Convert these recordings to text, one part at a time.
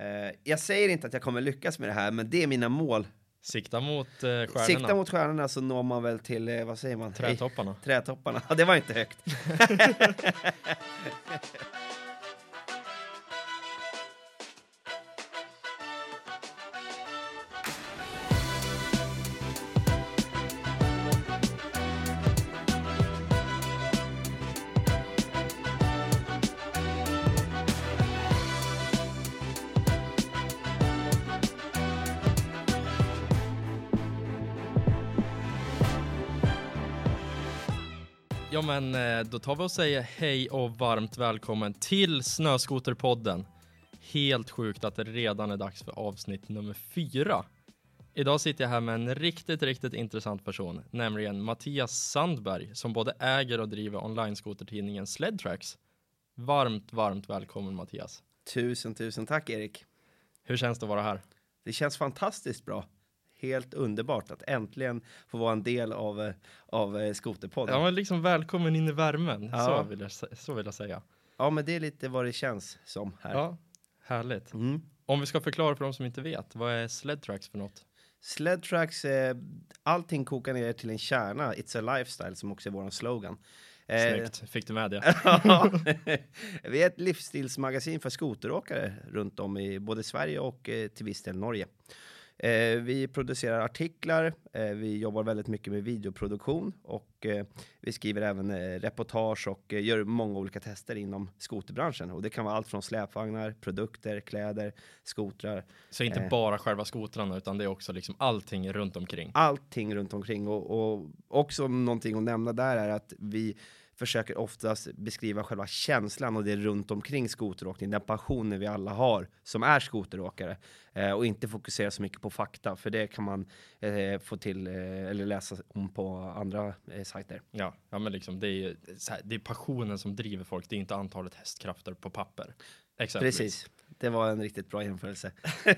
Eh, jag säger inte att jag kommer lyckas med det här, men det är mina mål. Sikta mot eh, stjärnorna. Sikta mot stjärnorna så når man väl till, eh, vad säger man? Trädtopparna. Trädtopparna. Ja, det var inte högt. men eh, då tar vi och säger hej och varmt välkommen till Snöskoterpodden. Helt sjukt att det redan är dags för avsnitt nummer fyra. Idag sitter jag här med en riktigt, riktigt intressant person, nämligen Mattias Sandberg som både äger och driver online-skotertidningen Sledtracks. Varmt, varmt välkommen Mattias. Tusen, tusen tack Erik. Hur känns det att vara här? Det känns fantastiskt bra. Helt underbart att äntligen få vara en del av, eh, av eh, Skoterpodden. Ja Ja. men liksom välkommen in i värmen, Ja. så, vill jag, så vill jag säga. men det är lite vad det känns som här. Ja, härligt. Mm. Om vi ska förklara för de som inte vet, vad är Sledtracks för något? Sledtracks, eh, allting kokar ner till en kärna. It's a lifestyle som också är vår slogan. Eh, Snyggt, fick du med det? Ja. Vi är ett livsstilsmagasin för skoteråkare runt om i både Sverige och till viss del Norge. Eh, vi producerar artiklar, eh, vi jobbar väldigt mycket med videoproduktion och eh, vi skriver även eh, reportage och eh, gör många olika tester inom skoterbranschen. Och det kan vara allt från släpvagnar, produkter, kläder, skotrar, Så inte Eh. bara själva skotrarna utan det är också liksom allting runt omkring. allting runt omkring. Och, och också någonting att nämna där är att vi försöker oftast beskriva själva känslan och det runt omkring skoteråkning, den passionen vi alla har som är skoteråkare eh, och inte fokusera så mycket på fakta, för det kan man eh, få till eh, eller läsa om på andra eh, sajter. Ja, ja men liksom det är, det är passionen som driver folk, det är inte antalet hästkrafter på papper. Exempelvis. Precis, det var en riktigt bra jämförelse.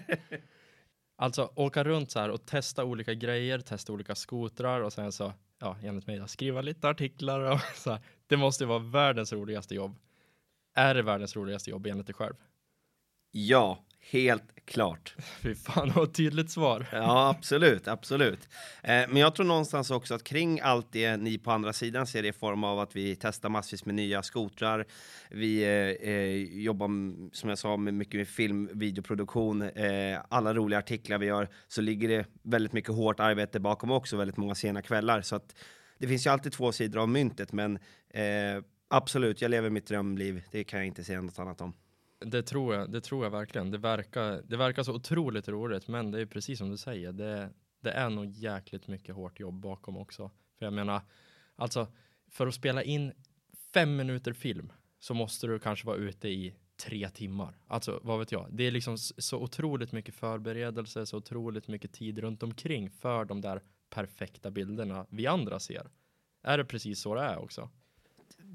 Alltså åka runt så här och testa olika grejer, testa olika skotrar och sen så, ja enligt mig, skriva lite artiklar och så här. Det måste ju vara världens roligaste jobb. Är det världens roligaste jobb enligt dig själv? Ja, helt klart. Fy fan vad tydligt svar. Ja, absolut, absolut. Eh, men jag tror någonstans också att kring allt det ni på andra sidan ser i form av att vi testar massvis med nya skotrar. Vi eh, eh, jobbar, som jag sa, med mycket med film, videoproduktion, eh, alla roliga artiklar vi gör, så ligger det väldigt mycket hårt arbete bakom också, väldigt många sena kvällar. Så att det finns ju alltid två sidor av myntet, men eh, absolut, jag lever mitt drömliv. Det kan jag inte säga något annat om. Det tror jag, det tror jag verkligen. Det verkar, det verkar så otroligt roligt, men det är precis som du säger. Det, det är nog jäkligt mycket hårt jobb bakom också. För jag menar, alltså för att spela in fem minuter film så måste du kanske vara ute i tre timmar. Alltså vad vet jag. Det är liksom så otroligt mycket förberedelse, så otroligt mycket tid runt omkring för de där perfekta bilderna vi andra ser. Är det precis så det är också?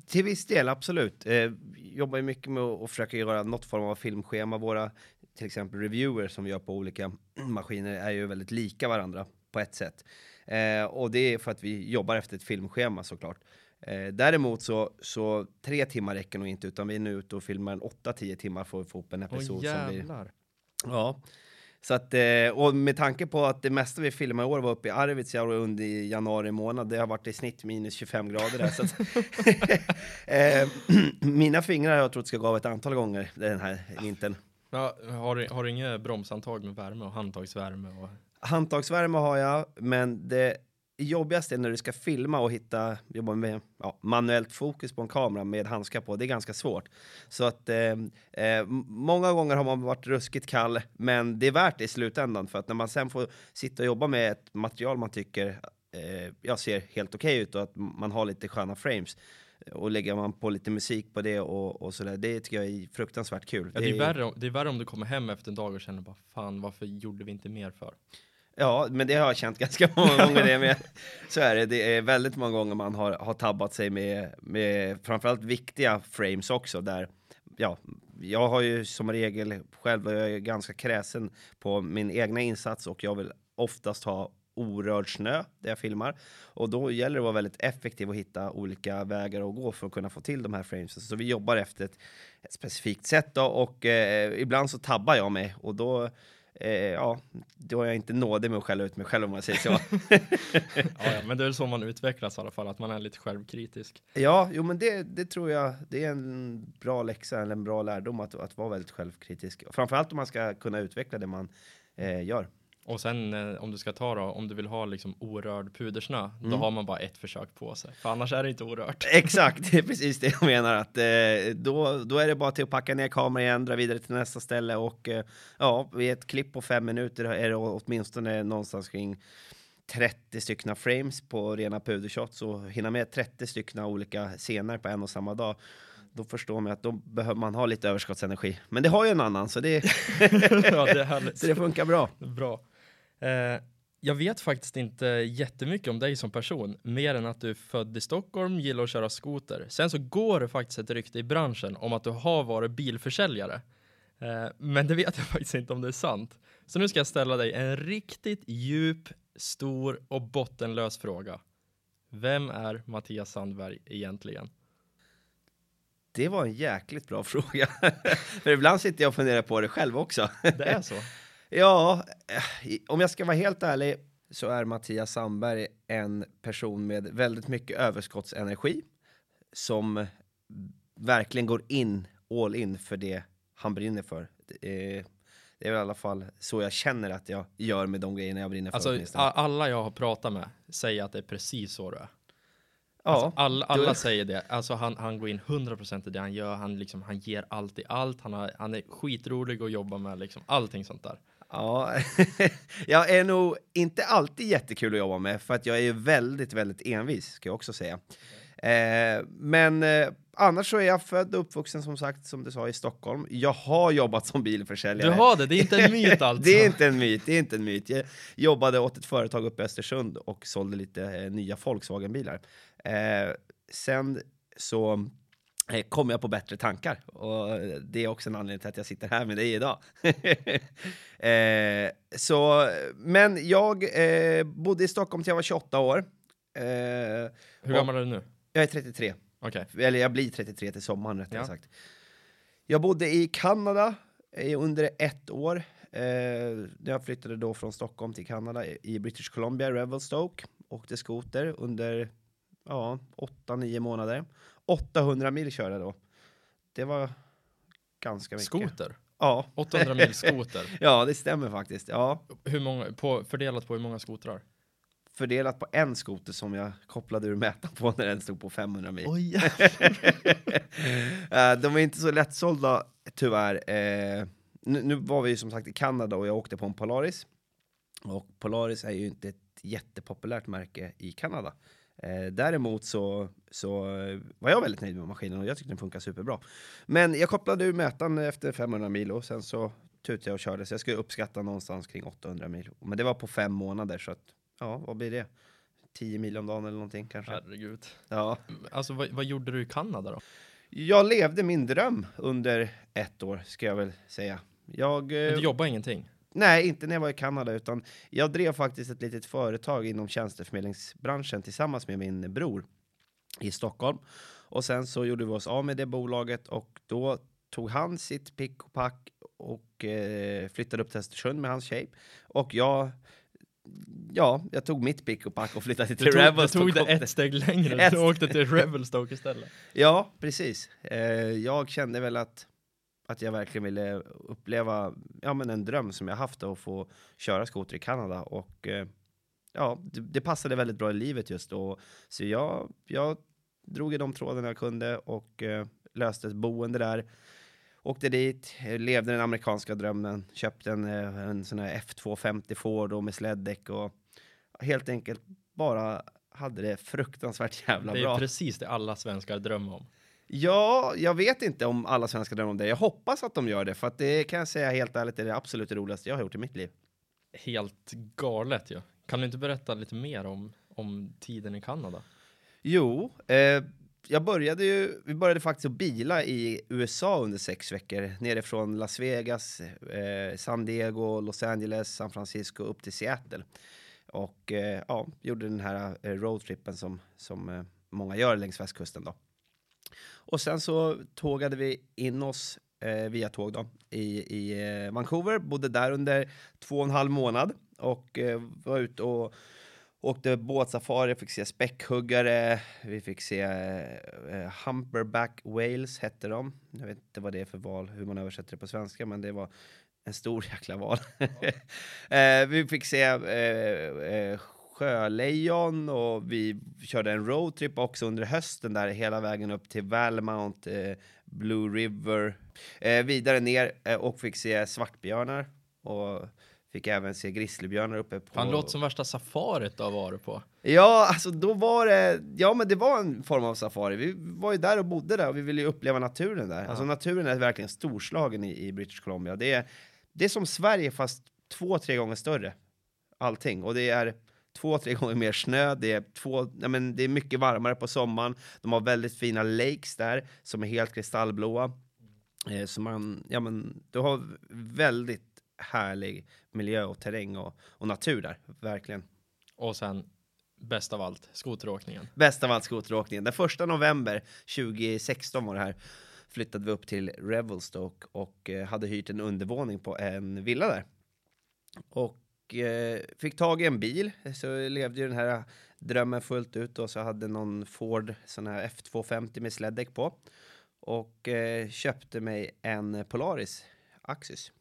Till viss del, absolut. Eh, Jobbar ju mycket med att försöka göra något form av filmschema. Våra till exempel reviewers som vi gör på olika maskiner är ju väldigt lika varandra på ett sätt. Eh, och det är för att vi jobbar efter ett filmschema såklart. Eh, däremot så, så tre timmar räcker nog inte, utan vi är nu ute och filmar en 8-10 timmar för att få upp en Åh episod som jävlar. Ja. Så att, eh, och med tanke på att det mesta vi filmade i år var uppe i Arvidsjaur under i januari månad, det har varit i snitt minus 25 grader där. Så att, eh, mina fingrar har jag trott ska gå av ett antal gånger den här vintern. Ja, har, du, har du inget bromshandtag med värme och handtagsvärme? Och... Handtagsvärme har jag, men det jobbigaste är när du ska filma och hitta, jobba med ja, manuellt fokus på en kamera med handskar på, det är ganska svårt. Så att eh, eh, många gånger har man varit ruskigt kall, men det är värt det i slutändan för att när man sen får sitta och jobba med ett material man tycker eh, jag ser helt okej ut och att man har lite sköna frames och lägger man på lite musik på det och, och sådär, det tycker jag är fruktansvärt kul. Ja, det, är värre, om- det är värre om du kommer hem efter en dag och känner bara fan varför gjorde vi inte mer för? Ja, men det har jag känt ganska många gånger det med. Så är det, det är väldigt många gånger man har, har tabbat sig med, med framförallt viktiga frames också där, ja, jag har ju som regel själv, jag är ganska kräsen på min egna insats och jag vill oftast ha orörd snö där jag filmar. Och då gäller det att vara väldigt effektiv och hitta olika vägar att gå för att kunna få till de här framesen. Så vi jobbar efter ett, ett specifikt sätt då, och eh, ibland så tabbar jag mig och då Eh, ja, då är jag inte nådig med att skälla ut mig själv om man säger så. ja, men det är väl så man utvecklas i alla fall, att man är lite självkritisk. Ja, jo, men det, det tror jag, det är en bra läxa eller en bra lärdom att, att vara väldigt självkritisk. Framförallt om man ska kunna utveckla det man eh, gör. Och sen eh, om du ska ta då, om du vill ha liksom orörd pudersnö, mm. då har man bara ett försök på sig. För annars är det inte orört. Exakt, det är precis det jag menar. Att, eh, då, då är det bara till att packa ner kameran igen, dra vidare till nästa ställe och eh, ja, vid ett klipp på fem minuter är det åtminstone någonstans kring 30 stycken frames på rena pudershots och hinna med 30 stycken olika scener på en och samma dag då förstår man att då behöver man ha lite överskottsenergi. Men det har ju en annan, så det, ja, det, så det funkar bra. Bra. Eh, jag vet faktiskt inte jättemycket om dig som person, mer än att du är född i Stockholm, gillar att köra skoter. Sen så går det faktiskt ett rykte i branschen om att du har varit bilförsäljare. Eh, men det vet jag faktiskt inte om det är sant. Så nu ska jag ställa dig en riktigt djup, stor och bottenlös fråga. Vem är Mattias Sandberg egentligen? Det var en jäkligt bra fråga. För ibland sitter jag och funderar på det själv också. Det är så? Ja, eh, om jag ska vara helt ärlig så är Mattias Sandberg en person med väldigt mycket överskottsenergi som verkligen går in all in för det han brinner för. Det är, det är väl i alla fall så jag känner att jag gör med de grejerna jag brinner för. Alltså, alla jag har pratat med säger att det är precis så du är. Ja, alltså, alla, alla du... säger det. Alltså han, han går in 100% i det han gör. Han, liksom, han ger allt i allt. Han, har, han är skitrolig att jobba med. Liksom, allting sånt där. Ja, jag är nog inte alltid jättekul att jobba med för att jag är väldigt, väldigt envis ska jag också säga. Eh, men eh, annars så är jag född och uppvuxen som sagt, som du sa, i Stockholm. Jag har jobbat som bilförsäljare. Du har det? Det är inte en myt alltså? det är inte en myt, det är inte en myt. Jag jobbade åt ett företag uppe i Östersund och sålde lite eh, nya Volkswagen-bilar. Eh, sen så kom jag på bättre tankar. Och det är också en anledning till att jag sitter här med dig idag. eh, så, men jag eh, bodde i Stockholm till jag var 28 år. Eh, Hur gammal är du nu? Jag är 33. Okay. Eller jag blir 33 till sommaren rättare ja. sagt. Jag bodde i Kanada under ett år. Eh, jag flyttade då från Stockholm till Kanada i British Columbia, Revelstoke. Åkte skoter under ja, 8-9 månader. 800 mil körde då. Det var ganska mycket. Skoter? Ja. 800 mil skoter? ja, det stämmer faktiskt. Ja. Hur många, på, fördelat på hur många skotrar? Fördelat på en skoter som jag kopplade ur mätaren på när den stod på 500 mil. Oj, uh, de är inte så lättsålda tyvärr. Nu, nu, var vi ju som sagt i Kanada och jag åkte på en Polaris. Och Polaris är ju inte ett jättepopulärt märke i Kanada. Eh, däremot så, så var jag väldigt nöjd med maskinen och jag tyckte den funkar superbra. Men jag kopplade ur mätaren efter 500 mil och sen så tutade jag och körde så jag skulle uppskatta någonstans kring 800 mil. Men det var på fem månader så att ja, vad blir det? 10 mil om dagen eller någonting kanske. Herregud. Ja. Alltså vad, vad gjorde du i Kanada då? Jag levde min dröm under ett år ska jag väl säga. Jag, Men du eh, jobbade ingenting? Nej, inte när jag var i Kanada, utan jag drev faktiskt ett litet företag inom tjänsteförmedlingsbranschen tillsammans med min bror i Stockholm. Och sen så gjorde vi oss av med det bolaget och då tog han sitt pick och pack och eh, flyttade upp till Östersund med hans tjej. Och jag Ja, jag tog mitt pick och pack och flyttade till Revelstoke. Du tog det ett steg längre, du åkte till Revelstoke istället. Ja, precis. Eh, jag kände väl att att jag verkligen ville uppleva ja, men en dröm som jag haft att få köra skoter i Kanada och eh, ja, det, det, passade väldigt bra i livet just då. Så jag, jag drog i de trådarna jag kunde och eh, löste ett boende där. Åkte dit, levde den amerikanska drömmen, köpte en, eh, en sån här F250 Ford med släddäck och helt enkelt bara hade det fruktansvärt jävla bra. Det är bra. precis det alla svenskar drömmer om. Ja, jag vet inte om alla svenskar drömmer om det. Jag hoppas att de gör det, för att det kan jag säga helt ärligt är det absolut roligaste jag har gjort i mitt liv. Helt galet ja. Kan du inte berätta lite mer om, om tiden i Kanada? Jo, eh, jag började ju, vi började faktiskt att bila i USA under sex veckor, nerifrån Las Vegas, eh, San Diego, Los Angeles, San Francisco upp till Seattle. och eh, ja, gjorde den här eh, roadtrippen som, som eh, många gör längs västkusten. Då. Och sen så tågade vi in oss eh, via tåg då, i, i eh, Vancouver, bodde där under två och en halv månad och eh, var ute och åkte båtsafari, fick se späckhuggare, vi fick se eh, humperback whales hette de. Jag vet inte vad det är för val, hur man översätter det på svenska, men det var en stor jäkla val. eh, vi fick se eh, eh, sjölejon och vi körde en roadtrip också under hösten där hela vägen upp till Valmount, eh, Blue River, eh, vidare ner eh, och fick se svartbjörnar och fick även se grizzlybjörnar uppe på... Han låter som värsta safarit du har varit på. Ja, alltså då var det, ja men det var en form av safari. Vi var ju där och bodde där och vi ville ju uppleva naturen där. Ja. Alltså naturen är verkligen storslagen i, i British Columbia. Det är, det är som Sverige fast två, tre gånger större. Allting. Och det är två, tre gånger mer snö. Det är, två, ja, men det är mycket varmare på sommaren. De har väldigt fina lakes där som är helt kristallblåa. Eh, så man, ja men, du har väldigt härlig miljö och terräng och, och natur där, verkligen. Och sen bäst av allt, skoteråkningen. Bäst av allt skoteråkningen. Den första november 2016 var det här flyttade vi upp till Revelstoke och eh, hade hyrt en undervåning på en villa där. Och eh, fick tag i en bil, så levde ju den här drömmen fullt ut och så hade någon Ford sån här F250 med släddäck på och eh, köpte mig en Polaris Axis.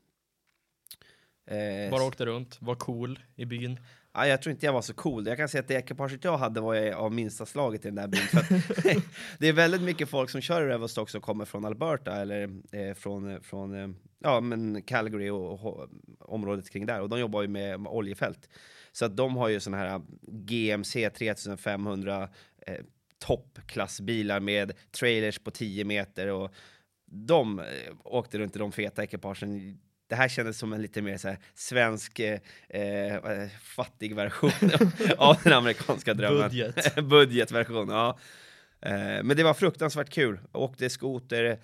Eh, Bara åkte runt, var cool i byn. Ja, jag tror inte jag var så cool. Jag kan säga att det ekipaget jag hade var av minsta slaget i den där byn. För det är väldigt mycket folk som kör i Revelstock som kommer från Alberta eller eh, från, från eh, ja, men Calgary och, och, området kring där. Och de jobbar ju med, med oljefält. Så att de har ju såna här GMC 3500 eh, toppklassbilar med trailers på 10 meter och de eh, åkte runt i de feta ekipagen det här kändes som en lite mer så här, svensk eh, eh, fattig version av den amerikanska drömmen. Budget. Budgetversion, ja. Eh, men det var fruktansvärt kul. Jag åkte skoter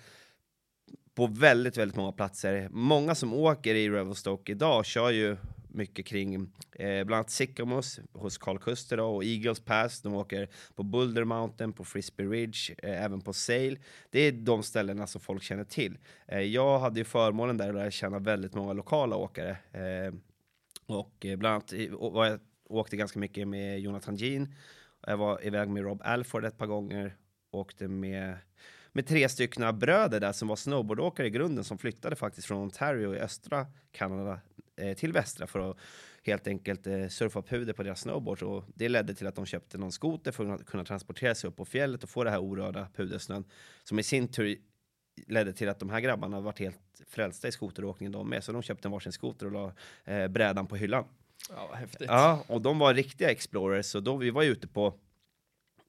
på väldigt, väldigt många platser. Många som åker i Revelstoke idag kör ju mycket kring eh, bland annat Sycamores hos Carl Kuster då, och Eagles Pass. De åker på Boulder Mountain, på Frisbee Ridge, eh, även på Sail. Det är de ställena som folk känner till. Eh, jag hade ju förmånen där att lära känna väldigt många lokala åkare. Eh, och eh, bland annat och jag åkte ganska mycket med Jonathan Jean. Jag var iväg med Rob Alford ett par gånger. Åkte med med tre stycken bröder där som var snowboardåkare i grunden som flyttade faktiskt från Ontario i östra Kanada till västra för att helt enkelt eh, surfa puder på deras snowboards och det ledde till att de köpte någon skoter för att kunna transportera sig upp på fjället och få det här orörda pudersnön som i sin tur ledde till att de här grabbarna varit helt frälsta i skoteråkningen de med så de köpte en varsin skoter och la eh, brädan på hyllan. Ja, häftigt. Ja, och de var riktiga explorers så då vi var ute på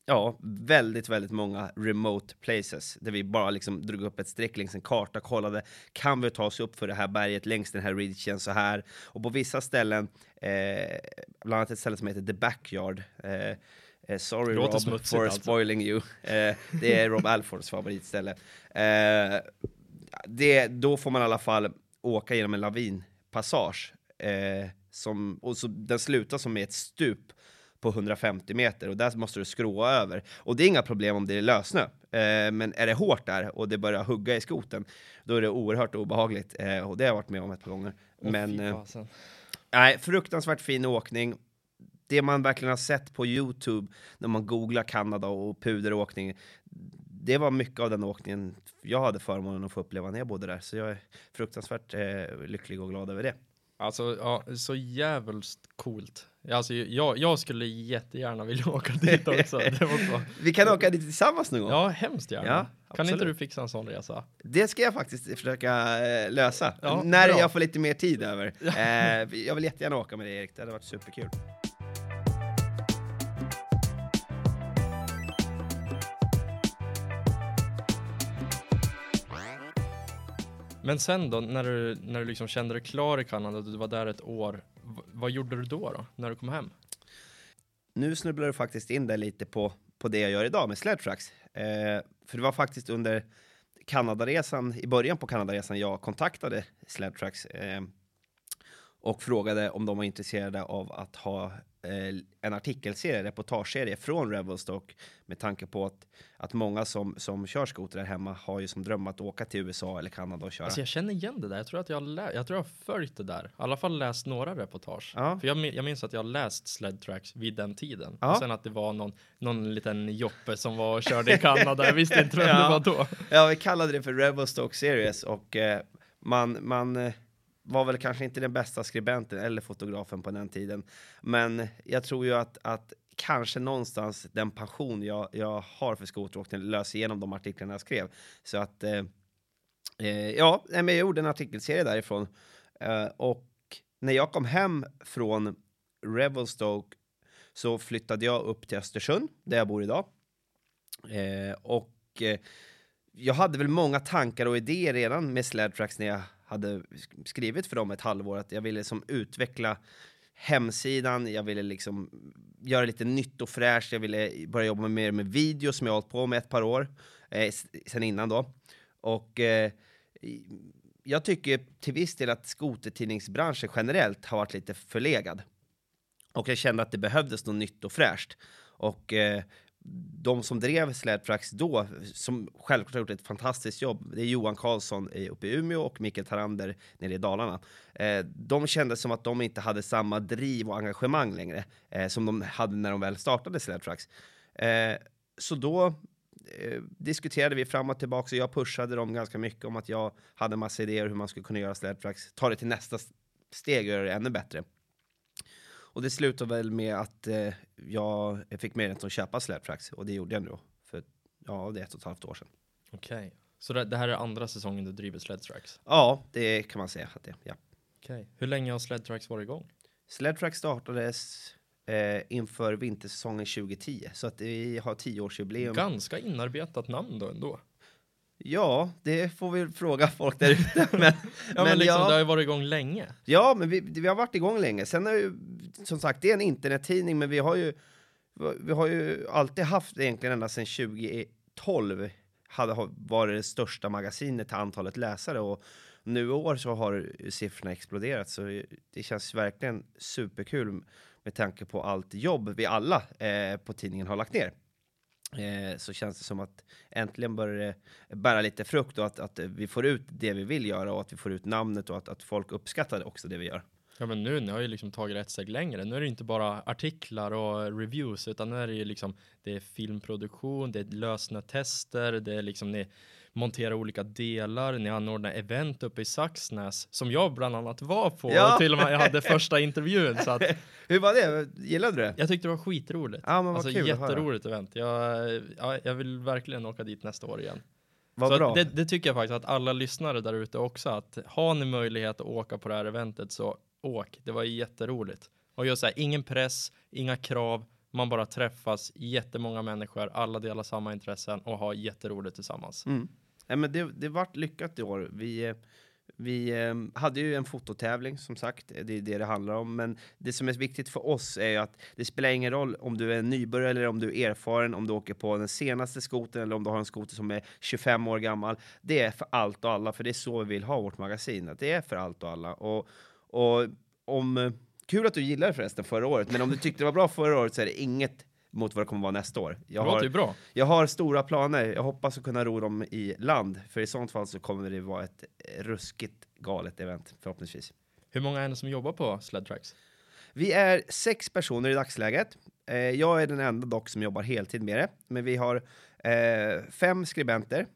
Ja, väldigt, väldigt många remote places där vi bara liksom drog upp ett streck längs en karta, kollade kan vi ta oss upp för det här berget längs den här ridgen så här. Och på vissa ställen, eh, bland annat ett ställe som heter The Backyard. Eh, eh sorry Rob for alltså. spoiling you. Eh, det är Rob Alfords favoritställe. Eh, det, då får man i alla fall åka genom en lavinpassage. Som, och så, den slutar som med ett stup på 150 meter och där måste du skråa över. Och det är inga problem om det är lössnö. Eh, men är det hårt där och det börjar hugga i skoten, då är det oerhört obehagligt. Eh, och det har jag varit med om ett par gånger. Oh, men eh, nej, fruktansvärt fin åkning. Det man verkligen har sett på Youtube när man googlar Kanada och puderåkning, det var mycket av den åkningen jag hade förmånen att få uppleva när jag bodde där. Så jag är fruktansvärt eh, lycklig och glad över det. Alltså, ja, så jävligt coolt. Alltså, jag, jag skulle jättegärna vilja åka dit också. Vi kan åka dit tillsammans någon gång. Ja, hemskt gärna. Ja, kan inte du fixa en sån resa? Det ska jag faktiskt försöka äh, lösa. Ja, när bra. jag får lite mer tid över. äh, jag vill jättegärna åka med dig Erik, det hade varit superkul. Men sen då, när du, när du liksom kände dig klar i Kanada, du var där ett år, vad gjorde du då, då, när du kom hem? Nu snubblar du faktiskt in där lite på, på det jag gör idag med Sledtracks. Eh, för det var faktiskt under Kanadaresan, i början på Kanadaresan, jag kontaktade Sledtracks eh, och frågade om de var intresserade av att ha en artikelserie, reportageserie från Revelstock med tanke på att, att många som, som kör skoter där hemma har ju som dröm att åka till USA eller Kanada och köra. Alltså jag känner igen det där. Jag tror att jag lä- jag tror jag har följt det där. I alla fall läst några reportage. Ja. För jag, jag minns att jag läst sled tracks vid den tiden. Ja. Och sen att det var någon, någon liten joppe som var och körde i Kanada. Jag visste inte vem Ja. det var då. Ja, vi kallade det för Revelstock Series och eh, man, man eh, var väl kanske inte den bästa skribenten eller fotografen på den tiden. Men jag tror ju att, att kanske någonstans den passion jag, jag har för skoteråkning löser igenom de artiklarna jag skrev. Så att, eh, eh ja, men jag gjorde en artikelserie därifrån. Eh, och när jag kom hem från Revelstoke så flyttade jag upp till Östersund, där jag bor idag. Eh, och eh, jag hade väl många tankar och idéer redan med Sledtracks när jag hade skrivit för dem ett halvår att jag ville som utveckla hemsidan, jag ville liksom göra lite nytt och fräscht, jag ville börja jobba mer med video som jag hållit på med ett par år eh, sen innan då. Och eh, jag tycker till viss del att skotertidningsbranschen generellt har varit lite förlegad. Och jag kände att det behövdes något nytt och fräscht. Och eh, de som drev Sledtracks då, som självklart har gjort ett fantastiskt jobb, det är Johan Karlsson eh, uppe i Umeå och Mikael Tarander nere i Dalarna. Eh, de kände som att de inte hade samma driv och engagemang längre eh, som de hade när de väl startade Sledtracks. Eh, så då eh, diskuterade vi fram och tillbaka och jag pushade dem ganska mycket om att jag hade massa idéer hur man skulle kunna göra Sledtracks, ta det till nästa steg och göra det ännu bättre. Och det slutade väl med att eh, jag fick möjlighet att köpa Sledtracks och det gjorde jag nu då, för ja, det är ett och ett halvt år sedan. Okej. Så det, det här är andra säsongen du driver sled tracks? Ja, det kan man säga att det är. Ja. Okej. Hur länge har sled tracks varit igång? Sledtrack startades eh, inför vintersäsongen 2010, så att vi har tioårsjubileum. Ganska inarbetat namn då ändå. Ja, det får vi fråga folk där ute. Men, Ja men, liksom, ja. det har ju varit igång länge. Ja, men vi, vi har varit igång länge. Sen är ju, som sagt, det är en internettidning, men vi har ju, vi har ju alltid haft egentligen ända sedan 2012 hade ha- varit det största magasinet till antalet läsare och nu i år så har siffrorna exploderat så det känns verkligen superkul med tanke på allt jobb vi alla eh, på tidningen har lagt ner. Eh, så känns det som att äntligen börjar det bära lite frukt och att, att vi får ut det vi vill göra och att vi får ut namnet och att, att folk uppskattar också det vi gör. Ja men nu, ni har ju liksom tagit ett steg längre. Nu är det inte bara artiklar och reviews utan nu är det ju liksom det är filmproduktion, det är lösna tester, det är liksom ni monterar olika delar, ni anordnar event uppe i Saxnäs som jag bland annat var på Ja. och till och med jag hade första intervjun så att Hur var det? Gillade du det? jag tyckte det var skitroligt. Ja, men vad alltså kul jätteroligt event. Jag, ja, jag vill verkligen åka dit nästa år igen. Vad så bra. Det, det tycker jag faktiskt att alla lyssnare där ute också att har ni möjlighet att åka på det här eventet så åk. Det var jätteroligt. Och just så här, ingen press, inga krav, man bara träffas, jättemånga människor, alla delar samma intressen och har jätteroligt tillsammans. Mm. Nej, men det, det vart lyckat i år. Vi, vi eh, hade ju en fototävling som sagt, det är det det handlar om. Men det som är viktigt för oss är ju att det spelar ingen roll om du är en nybörjare eller om du är erfaren, om du åker på den senaste skotern eller om du har en skoter som är 25 år gammal. Det är för allt och alla, för det är så vi vill ha vårt magasin. Att det är för allt och alla. Och, och om, kul att du gillade förresten förra året, men om du tyckte det var bra förra året så är det inget mot vad det kommer vara nästa år. Jag har, ju bra. jag har stora planer. Jag hoppas att kunna ro dem i land, för i sånt fall så kommer det vara ett ruskigt galet event förhoppningsvis. Hur många är det som jobbar på Sled Tracks? Vi är sex personer i dagsläget. Eh, jag är den enda dock som jobbar heltid med det, men vi har eh, fem skribenter.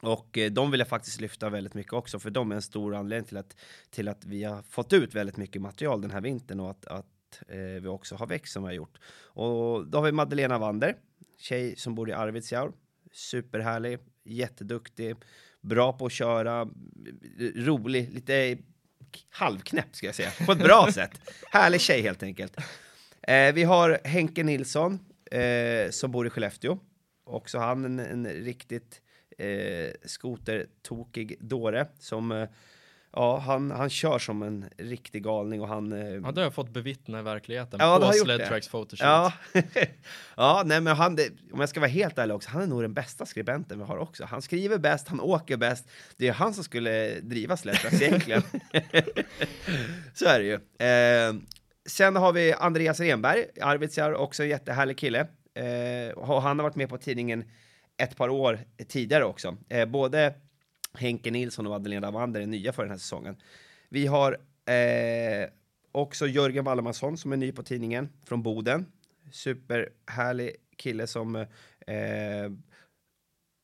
Och eh, de vill jag faktiskt lyfta väldigt mycket också, för de är en stor anledning till att, till att vi har fått ut väldigt mycket material den här vintern och att, att eh, vi också har växt som vi har gjort. Och då har vi Madeleina Wander, tjej som bor i Arvidsjaur. Superhärlig, jätteduktig, bra på att köra, rolig, lite halvknäpp ska jag säga, på ett bra sätt. Härlig tjej helt enkelt. Eh, vi har Henke Nilsson eh, som bor i Skellefteå. Också han en, en riktigt eh, skotertokig dåre som eh, Ja, han, han kör som en riktig galning och han... Eh, Ja, det har jag fått bevittna i verkligheten Ja, på har gjort Sled det. Tracks photoshoot. Ja, ja nej, men han, det, om jag ska vara helt ärlig också, han är nog den bästa skribenten vi har också. Han skriver bäst, han åker bäst. Det är han som skulle driva Slättras egentligen. Så är det ju. Eh, sen har vi Andreas Renberg, Arvidsjaur, också en jättehärlig kille. Eh, han har varit med på tidningen ett par år tidigare också. Eh, både Henke Nilsson och Adelina Wander är nya för den här säsongen. Vi har eh, också Jörgen Wallemansson som är ny på tidningen från Boden. Superhärlig kille som eh,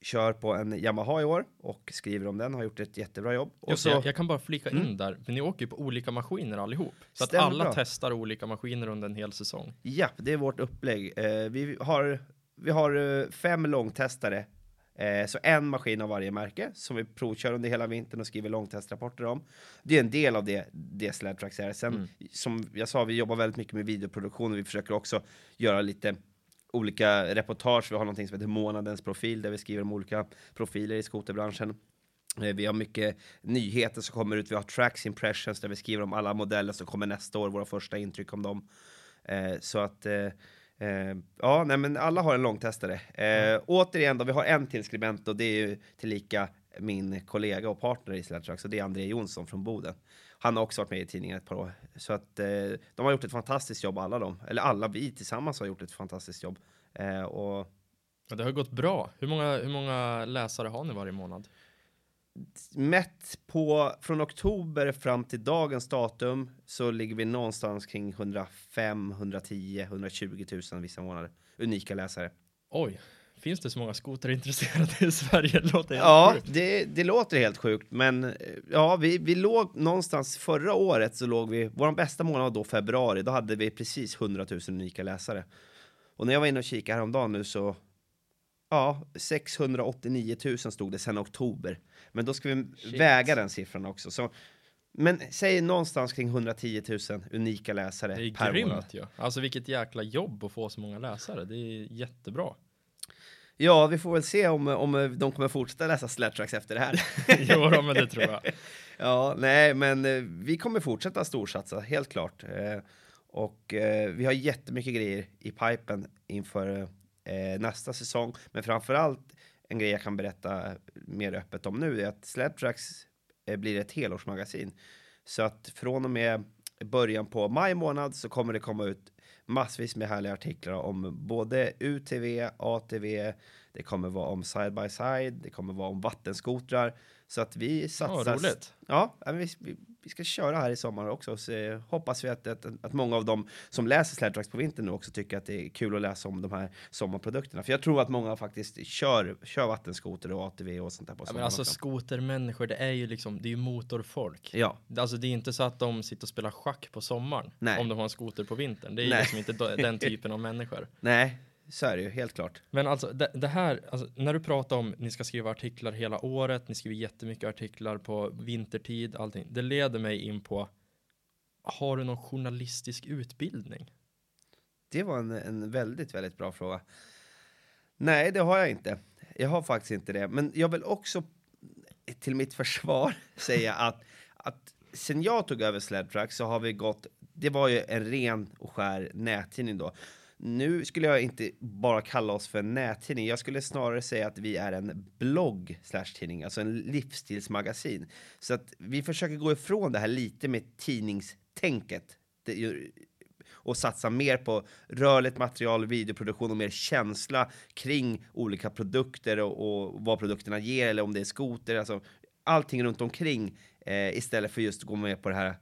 kör på en Yamaha i år och skriver om den, har gjort ett jättebra jobb. Och Just, så, jag, jag kan bara flika in Mm. där, för ni åker ju på olika maskiner allihop. Så att Stämmer alla bra. testar olika maskiner under en hel säsong. ja, det är vårt upplägg. Eh, vi har, vi har eh, fem långtestare, eh, så en maskin av varje märke som vi provkör under hela vintern och skriver långtestrapporter om. Det är en del av det, det Sledtrax är. Sen, Mm. som jag sa, vi jobbar väldigt mycket med videoproduktion och vi försöker också göra lite olika reportage. Vi har någonting som heter Månadens profil där vi skriver om olika profiler i skoterbranschen. Eh, Vi har mycket nyheter som kommer ut. Vi har Tracks Impressions där vi skriver om alla modeller som kommer nästa år, våra första intryck om dem. Eh, så att, eh, ja, nej men alla har en långtestare. Eh, Återigen då, vi har en till skribent och det är ju tillika min kollega och partner i Sledtrack, så det är André Jonsson från Boden. Han har också varit med i tidningen ett par år. Så att eh, de har gjort ett fantastiskt jobb alla de, eller alla vi tillsammans har gjort ett fantastiskt jobb. Eh, och Och det har gått bra. Hur många, hur många läsare har ni varje månad? Mätt på från oktober fram till dagens datum så ligger vi någonstans kring 105, 110, 120 000 vissa månader. Unika läsare. Oj, finns det så många skoterintresserade i Sverige? Det låter helt Ja, sjukt. det, det låter helt sjukt, men eh, ja, vi, vi låg någonstans förra året så låg vi, vår bästa månad var då februari, då hade vi precis 100 000 unika läsare. Och när jag var inne och kikade häromdagen nu så, ja, 689 000 stod det sedan oktober. Men då ska vi Shit. väga den siffran också. Så, men säg någonstans kring 110 000 unika läsare Det är per grymt månad. ju. Alltså vilket jäkla jobb att få så många läsare. Det är jättebra. Ja, vi får väl se om, om de kommer fortsätta läsa Sledtracks efter det här. jo, då, men det tror jag. Ja, nej, men eh, vi kommer fortsätta storsatsa, helt klart. Eh, och eh, vi har jättemycket grejer i pipen inför eh, nästa säsong. Men framför allt en grej jag kan berätta mer öppet om nu är att Sledtracks eh, blir ett helårsmagasin. Så att från och med början på maj månad så kommer det komma ut massvis med härliga artiklar om både UTV, ATV, det kommer vara om side by side, det kommer vara om vattenskotrar. Så att vi Ja, satsar roligt. Ja, ja, vi, vi, vi ska köra här i sommar också. Så hoppas vi att, att, att många av dem som läser Sledtracks på vintern nu också tycker att det är kul att läsa om de här sommarprodukterna. För jag tror att många faktiskt kör, kör vattenskoter och ATV och sånt där på Ja, sommaren men alltså också. skotermänniskor, det är ju liksom, det är ju motorfolk. Ja, Alltså det är inte så att de sitter och spelar schack på sommaren Nej. om de har en skoter på vintern. Det är ju liksom inte den typen av människor. nej, så är det ju helt klart. Men alltså det, det här, alltså, när du pratar om ni ska skriva artiklar hela året, ni skriver jättemycket artiklar på vintertid, allting. Det leder mig in på, har du någon journalistisk utbildning? Det var en, en väldigt, väldigt bra fråga. Nej, det har jag inte. Jag har faktiskt inte det. Men jag vill också till mitt försvar säga att, att sen jag tog över Sledtrack så har vi gått, det var ju en ren och skär nättidning då. Nu skulle jag inte bara kalla oss för en nättidning. Jag skulle snarare säga att vi är en blogg slash tidning, alltså en livsstilsmagasin. Så att vi försöker gå ifrån det här lite med tidningstänket. Och satsa mer på rörligt material, videoproduktion och mer känsla kring olika produkter och, och vad produkterna ger eller om det är skoter, alltså allting runt omkring eh, istället för just att gå med på det här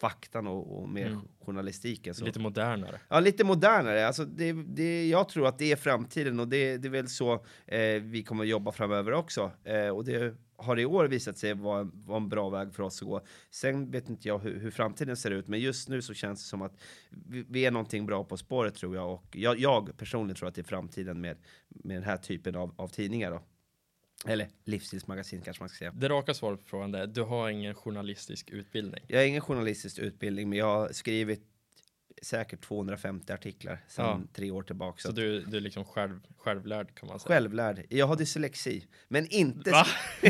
faktan och, och mer Mm. journalistiken. Så. Lite modernare. Ja, lite modernare. Alltså det, det, jag tror att det är framtiden och det, det är väl så eh, vi kommer att jobba framöver också. Eh, och det har i år visat sig vara, en- vara en bra väg för oss att gå. Sen vet inte jag hur, hur framtiden ser ut, men just nu så känns det som att vi, vi är någonting bra på spåret tror jag. Och jag, jag personligen tror att det är framtiden med, med den här typen av, av tidningar då. Eller livsstilsmagasin kanske man ska säga. Det raka svaret på frågan är, du har ingen journalistisk utbildning. Jag har ingen journalistisk utbildning, men jag har skrivit säkert 250 artiklar sedan Ja. tre år tillbaka. Så du, du är liksom själv, självlärd kan man säga. Självlärd. Jag har dyslexi, men inte... Va?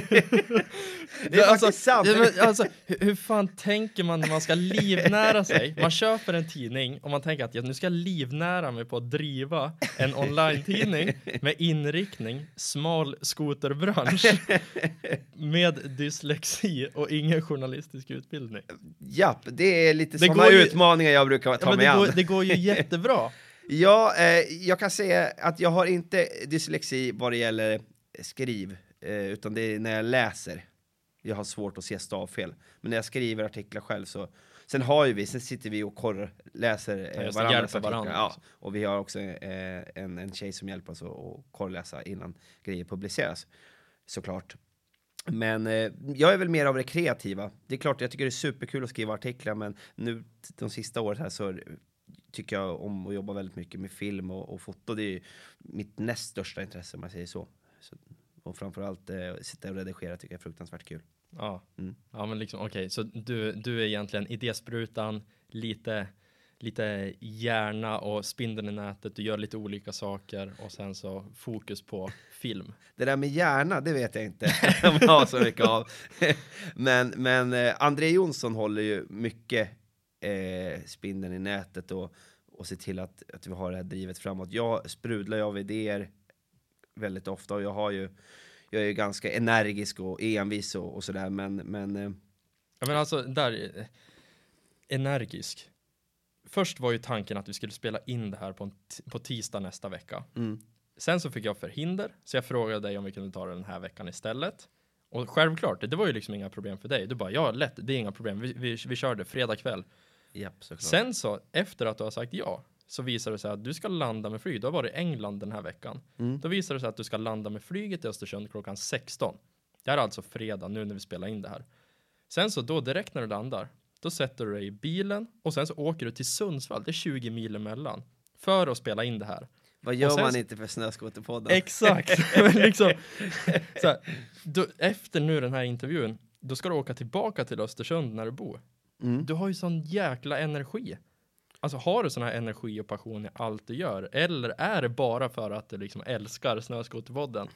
Det är alltså, faktiskt sant. men, alltså, hur, hur fan tänker man när man ska livnära sig? Man köper en tidning och man tänker att ja, nu ska jag livnära mig på att driva en online-tidning med inriktning smal skoterbransch med dyslexi och ingen journalistisk utbildning. Japp, det är lite Det sådana utmaningar jag brukar ta Ja, mig det, an. går, det går ju jättebra. Ja, eh, jag kan säga att jag har inte dyslexi vad det gäller skriv, eh, utan det är när jag läser. Jag har svårt att se stavfel. Men när jag skriver artiklar själv så... Sen har ju vi, sen sitter vi och korr, läser eh, varandras artiklar. varandra Ja, och vi har också eh, en, en tjej som hjälper oss att att korrläsa innan grejer publiceras. Såklart. Men eh, jag är väl mer av det kreativa. Det är klart, jag tycker det är superkul att skriva artiklar, men nu de sista året här så tycker jag om att jobba väldigt mycket med film och, och foto. Det är mitt näst största intresse om jag säger så. så och framförallt eh, sitta och redigera tycker jag är fruktansvärt kul. Ja, Mm. ja men liksom okej, så du, du är egentligen idésprutan, lite, lite hjärna och spindeln i nätet, du gör lite olika saker och sen så fokus på film. Det där med hjärna, det vet jag inte om jag har så mycket av. men men eh, André Jonsson håller ju mycket eh, spindeln i nätet och, och ser till att, att vi har det här drivet framåt. Jag sprudlar ju av idéer väldigt ofta och jag har ju jag är ju ganska energisk och envis och, och sådär men, men eh, Ja men alltså där, eh, energisk. Först var ju tanken att vi skulle spela in det här på, en på tisdag nästa vecka. mm, Sen så fick jag förhinder, så jag frågade dig om vi kunde ta det den här veckan istället. Och självklart, det var ju liksom inga problem för dig. Du bara, ja lätt, det är inga problem, vi, vi, vi kör det fredag kväll. Japp såklart. Sen så, efter att du har sagt ja, så visar det sig att du ska landa med flyg. Du har varit i England den här veckan. Mm. Då visar det sig att du ska landa med flyget i Östersund klockan 16. Det här är alltså fredag nu när vi spelar in det här. Sen så då direkt när du landar, då sätter du dig i bilen och sen så åker du till Sundsvall, det är 20 mil emellan, för att spela in det här. Vad gör sen man inte för Snöskoterpodden? Exakt! Men liksom, så här, då, efter nu den här intervjun, då ska du åka tillbaka till Östersund när du bor. Mm. Du har ju sån jäkla energi. Alltså har du sån här energi och passion i allt du gör? Eller är det bara för att du liksom älskar Snöskoterpodden?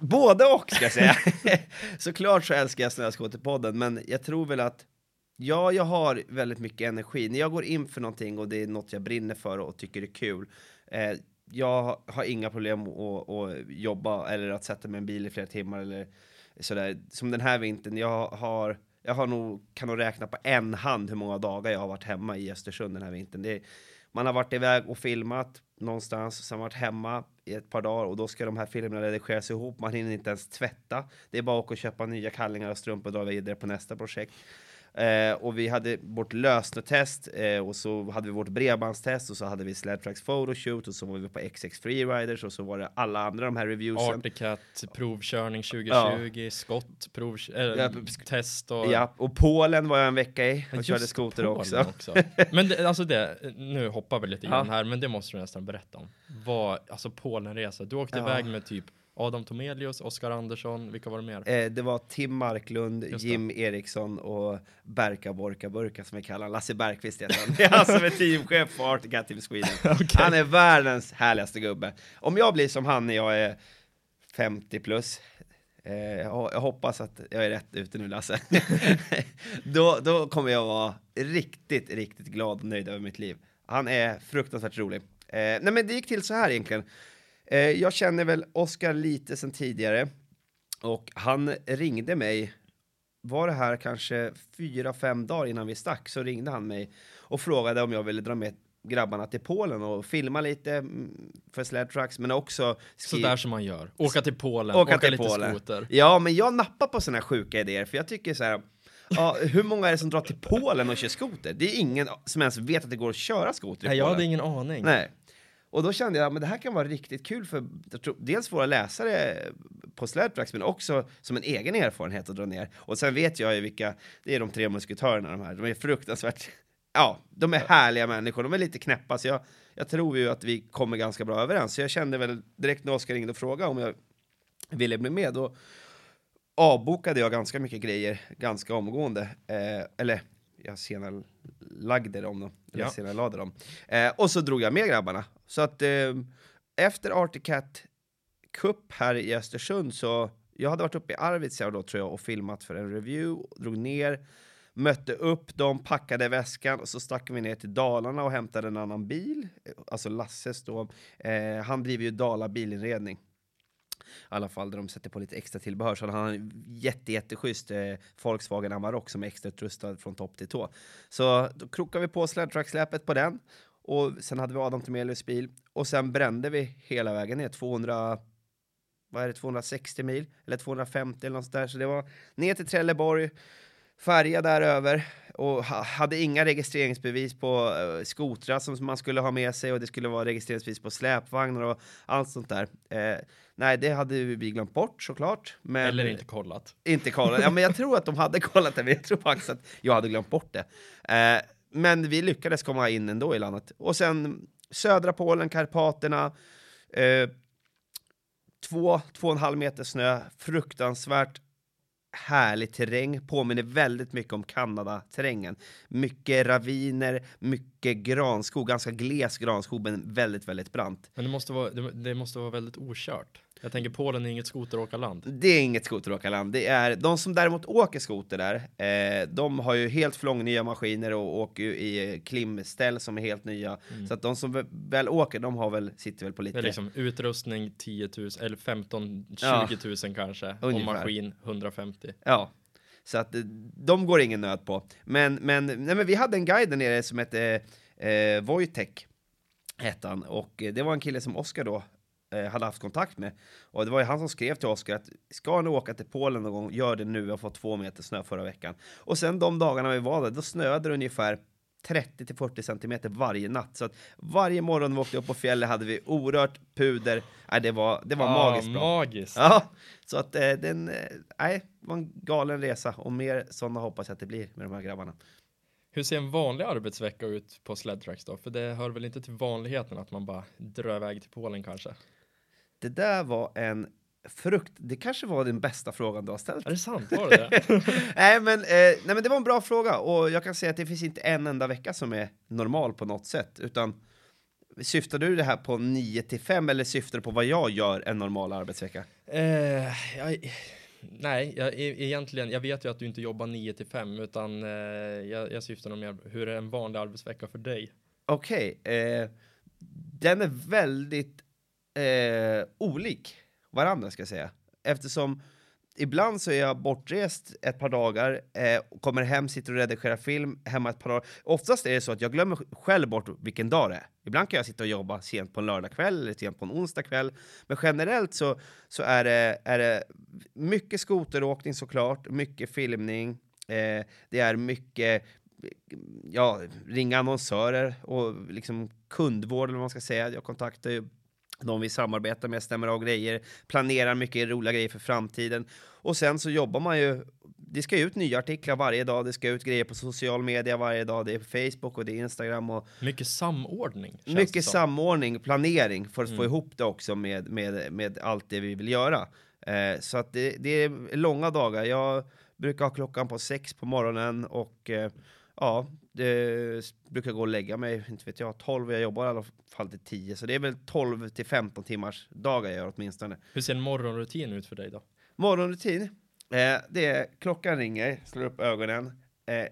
Både och ska jag säga. Såklart så älskar jag Snöskoterpodden, men jag tror väl att ja, jag har väldigt mycket energi. När jag går in för någonting och det är något jag brinner för och tycker är kul, eh, jag har inga problem att, att jobba eller att sätta mig i en bil i flera timmar eller sådär. Som den här vintern, jag har jag har nog, kan nog räkna på en hand hur många dagar jag har varit hemma i Östersund den här vintern. Det är, man har varit iväg och filmat någonstans, sen varit hemma i ett par dagar och då ska de här filmerna redigeras ihop. Man hinner inte ens tvätta. Det är bara att åka och köpa nya kallingar och strumpor och dra vidare på nästa projekt. Eh, och vi hade vårt lösnetest eh, och så hade vi vårt bredbandstest och så hade vi Sledtracks photoshoot och så var vi på XX Freeriders och så var det alla andra de här reviewsen. Articat, provkörning 2020, skott, prov, äh, Ja, test och... Ja, och Polen var jag en vecka i Ja, och körde skoter Polen också. Men det, alltså det, nu hoppar vi lite Ja. grann här, men det måste du nästan berätta om. Vad, alltså Polenresa, du åkte Ja. iväg med typ Adam Tomelius, Oskar Andersson, vilka var det mer? Eh, det var Tim Marklund. Jim Eriksson och Berka Borka Burka som vi kallar. Lasse Bergqvist heter han. Det är han som är teamchef på Artica Team Sweden. Han är världens härligaste gubbe. Om jag blir som han när jag är 50 plus, eh, jag jag hoppas att jag är rätt ute nu Lasse, då, då kommer jag vara riktigt, riktigt glad och nöjd över mitt liv. Han är fruktansvärt rolig. Eh, nej men det gick till så här egentligen. Eh, jag känner väl Oskar lite sedan tidigare och han ringde mig, var det här kanske fyra, fem dagar innan vi stack, så ringde han mig och frågade om jag ville dra med grabbarna till Polen och filma lite mm, för Sled Trucks, men också Så skri- där som man gör. Åka till Polen, Åka åka, till lite Polen. skoter. Ja, men jag nappar på sådana här sjuka idéer, för jag tycker så här, ja, hur många är det som drar till Polen och kör skoter? Det är ingen som ens vet att det går att köra skoter i Nej, jag Polen. hade ingen aning. Nej. Och då kände jag, men det här kan vara riktigt kul för tror, dels våra läsare på Slädtracks, men också som en egen erfarenhet att dra ner. Och sen vet jag ju vilka, det är de tre musketörerna de här, de är fruktansvärt, ja, de är härliga människor, de är lite knäppa, så jag, jag tror ju att vi kommer ganska bra överens. Så jag kände väl direkt när Oskar ringde och frågade om jag ville bli med, då avbokade jag ganska mycket grejer ganska omgående. Eh, eller jag senarelagde dem då. Eller Ja. senarelade dem. Eh, och så drog jag med grabbarna. Så att eh, efter Arctic Cat Cup här i Östersund så jag hade varit uppe i Arvidsjaur då tror jag och filmat för en review, drog ner, mötte upp dem, packade väskan och så stack vi ner till Dalarna och hämtade en annan bil, alltså Lasses då. Eh, han driver ju Dala bilinredning. I alla fall där de sätter på lite extra tillbehör. Så han har en jätte, jätteschysst eh, Volkswagen Amarok som är extra utrustad från topp till tå. Så då krokade vi på släpet på den och sen hade vi Adam Tomelius bil och sen brände vi hela vägen ner 200 vad är det, 260 mil eller 250 eller något där. Så det var ner till Trelleborg, färja där över och ha, hade inga registreringsbevis på uh, skotrar som man skulle ha med sig och det skulle vara registreringsbevis på släpvagnar och allt sånt där. Eh, nej, det hade vi glömt bort såklart. Men Eller inte kollat. Inte kollat. Ja, men jag tror att de hade kollat det, men jag tror faktiskt att jag hade glömt bort det. Eh, men vi lyckades komma in ändå i landet. Och sen södra Polen, Karpaterna, eh, två, två och en halv meter snö, fruktansvärt härlig terräng, påminner väldigt mycket om Kanada-terrängen. Mycket raviner, mycket granskog, ganska gles granskog men väldigt, väldigt brant. Men det måste vara, det, det måste vara väldigt okört. Jag tänker Polen är inget skoteråkarland. Det är inget skoteråkarland. Det är de som däremot åker skoter där. Eh, de har ju helt nya maskiner och åker i klimställ som är helt nya. Mm. Så att de som väl åker, de har väl sitter väl på lite. Det är liksom utrustning 10 000 eller 15 20 ja, 000 kanske ungefär. och maskin 150. Ja, så att de går ingen nöd på. Men, men, nej, men vi hade en guide där nere som hette eh, Wojtek hette han och det var en kille som Oskar då eh, hade haft kontakt med. Och det var ju han som skrev till Oskar att ska ni åka till Polen någon gång, gör det nu. Har fått två meter snö förra veckan. Och sen de dagarna vi var där, då snöade det ungefär 30 till 40 centimeter varje natt. Så att varje morgon vi åkte upp på fjället hade vi orört puder. Nej, det var, det var ah, magiskt bra. Magiskt. Ja, så att eh, den, eh, nej, var en galen resa och mer sådana hoppas jag att det blir med de här grabbarna. Hur ser en vanlig arbetsvecka ut på Sledtracks då? För det hör väl inte till vanligheten att man bara drar iväg till Polen kanske? Det där var en frukt. Det kanske var den bästa frågan du har ställt. Är det sant? Var det det? nej, men, eh, nej, men det var en bra fråga och jag kan säga att det finns inte en enda vecka som är normal på något sätt, utan Syftar du det här på 9 till 5 eller syftar du på vad jag gör en normal arbetsvecka? Eh, jag, nej, jag, e-, egentligen, jag vet ju att du inte jobbar 9 till 5 utan eh, jag, jag syftar nog mer hur är en vanlig arbetsvecka för dig? Okej, okay, eh, den är väldigt eh, olik varandra ska jag säga. Eftersom ibland så är jag bortrest ett par dagar, eh, kommer hem, sitter och redigerar film hemma ett par dagar. Oftast är det så att jag glömmer själv bort vilken dag det är. Ibland kan jag sitta och jobba sent på en lördagkväll eller sent på en onsdagkväll. Men generellt så, så är, det, är det mycket skoteråkning såklart, mycket filmning, eh, det är mycket ja, ringa annonsörer och liksom kundvård eller vad man ska säga. Jag kontaktar ju de vi samarbetar med, stämmer av grejer, planerar mycket roliga grejer för framtiden. Och sen så jobbar man ju, det ska ut nya artiklar varje dag, det ska ut grejer på social media varje dag, det är på Facebook och det är Instagram och... Mycket samordning. Mycket samordning, planering för att mm. få ihop det också med, med, med allt det vi vill göra. Eh, så att det, det, är långa dagar. Jag brukar ha klockan på sex på morgonen och eh, ja, det brukar gå och lägga mig, inte vet jag, 12, jag jobbar i alla fall till 10, så det är väl 12 till 15 timmars dagar jag gör åtminstone. Hur ser en morgonrutin ut för dig då? Morgonrutin? Eh, det är klockan ringer, slår upp ögonen, eh,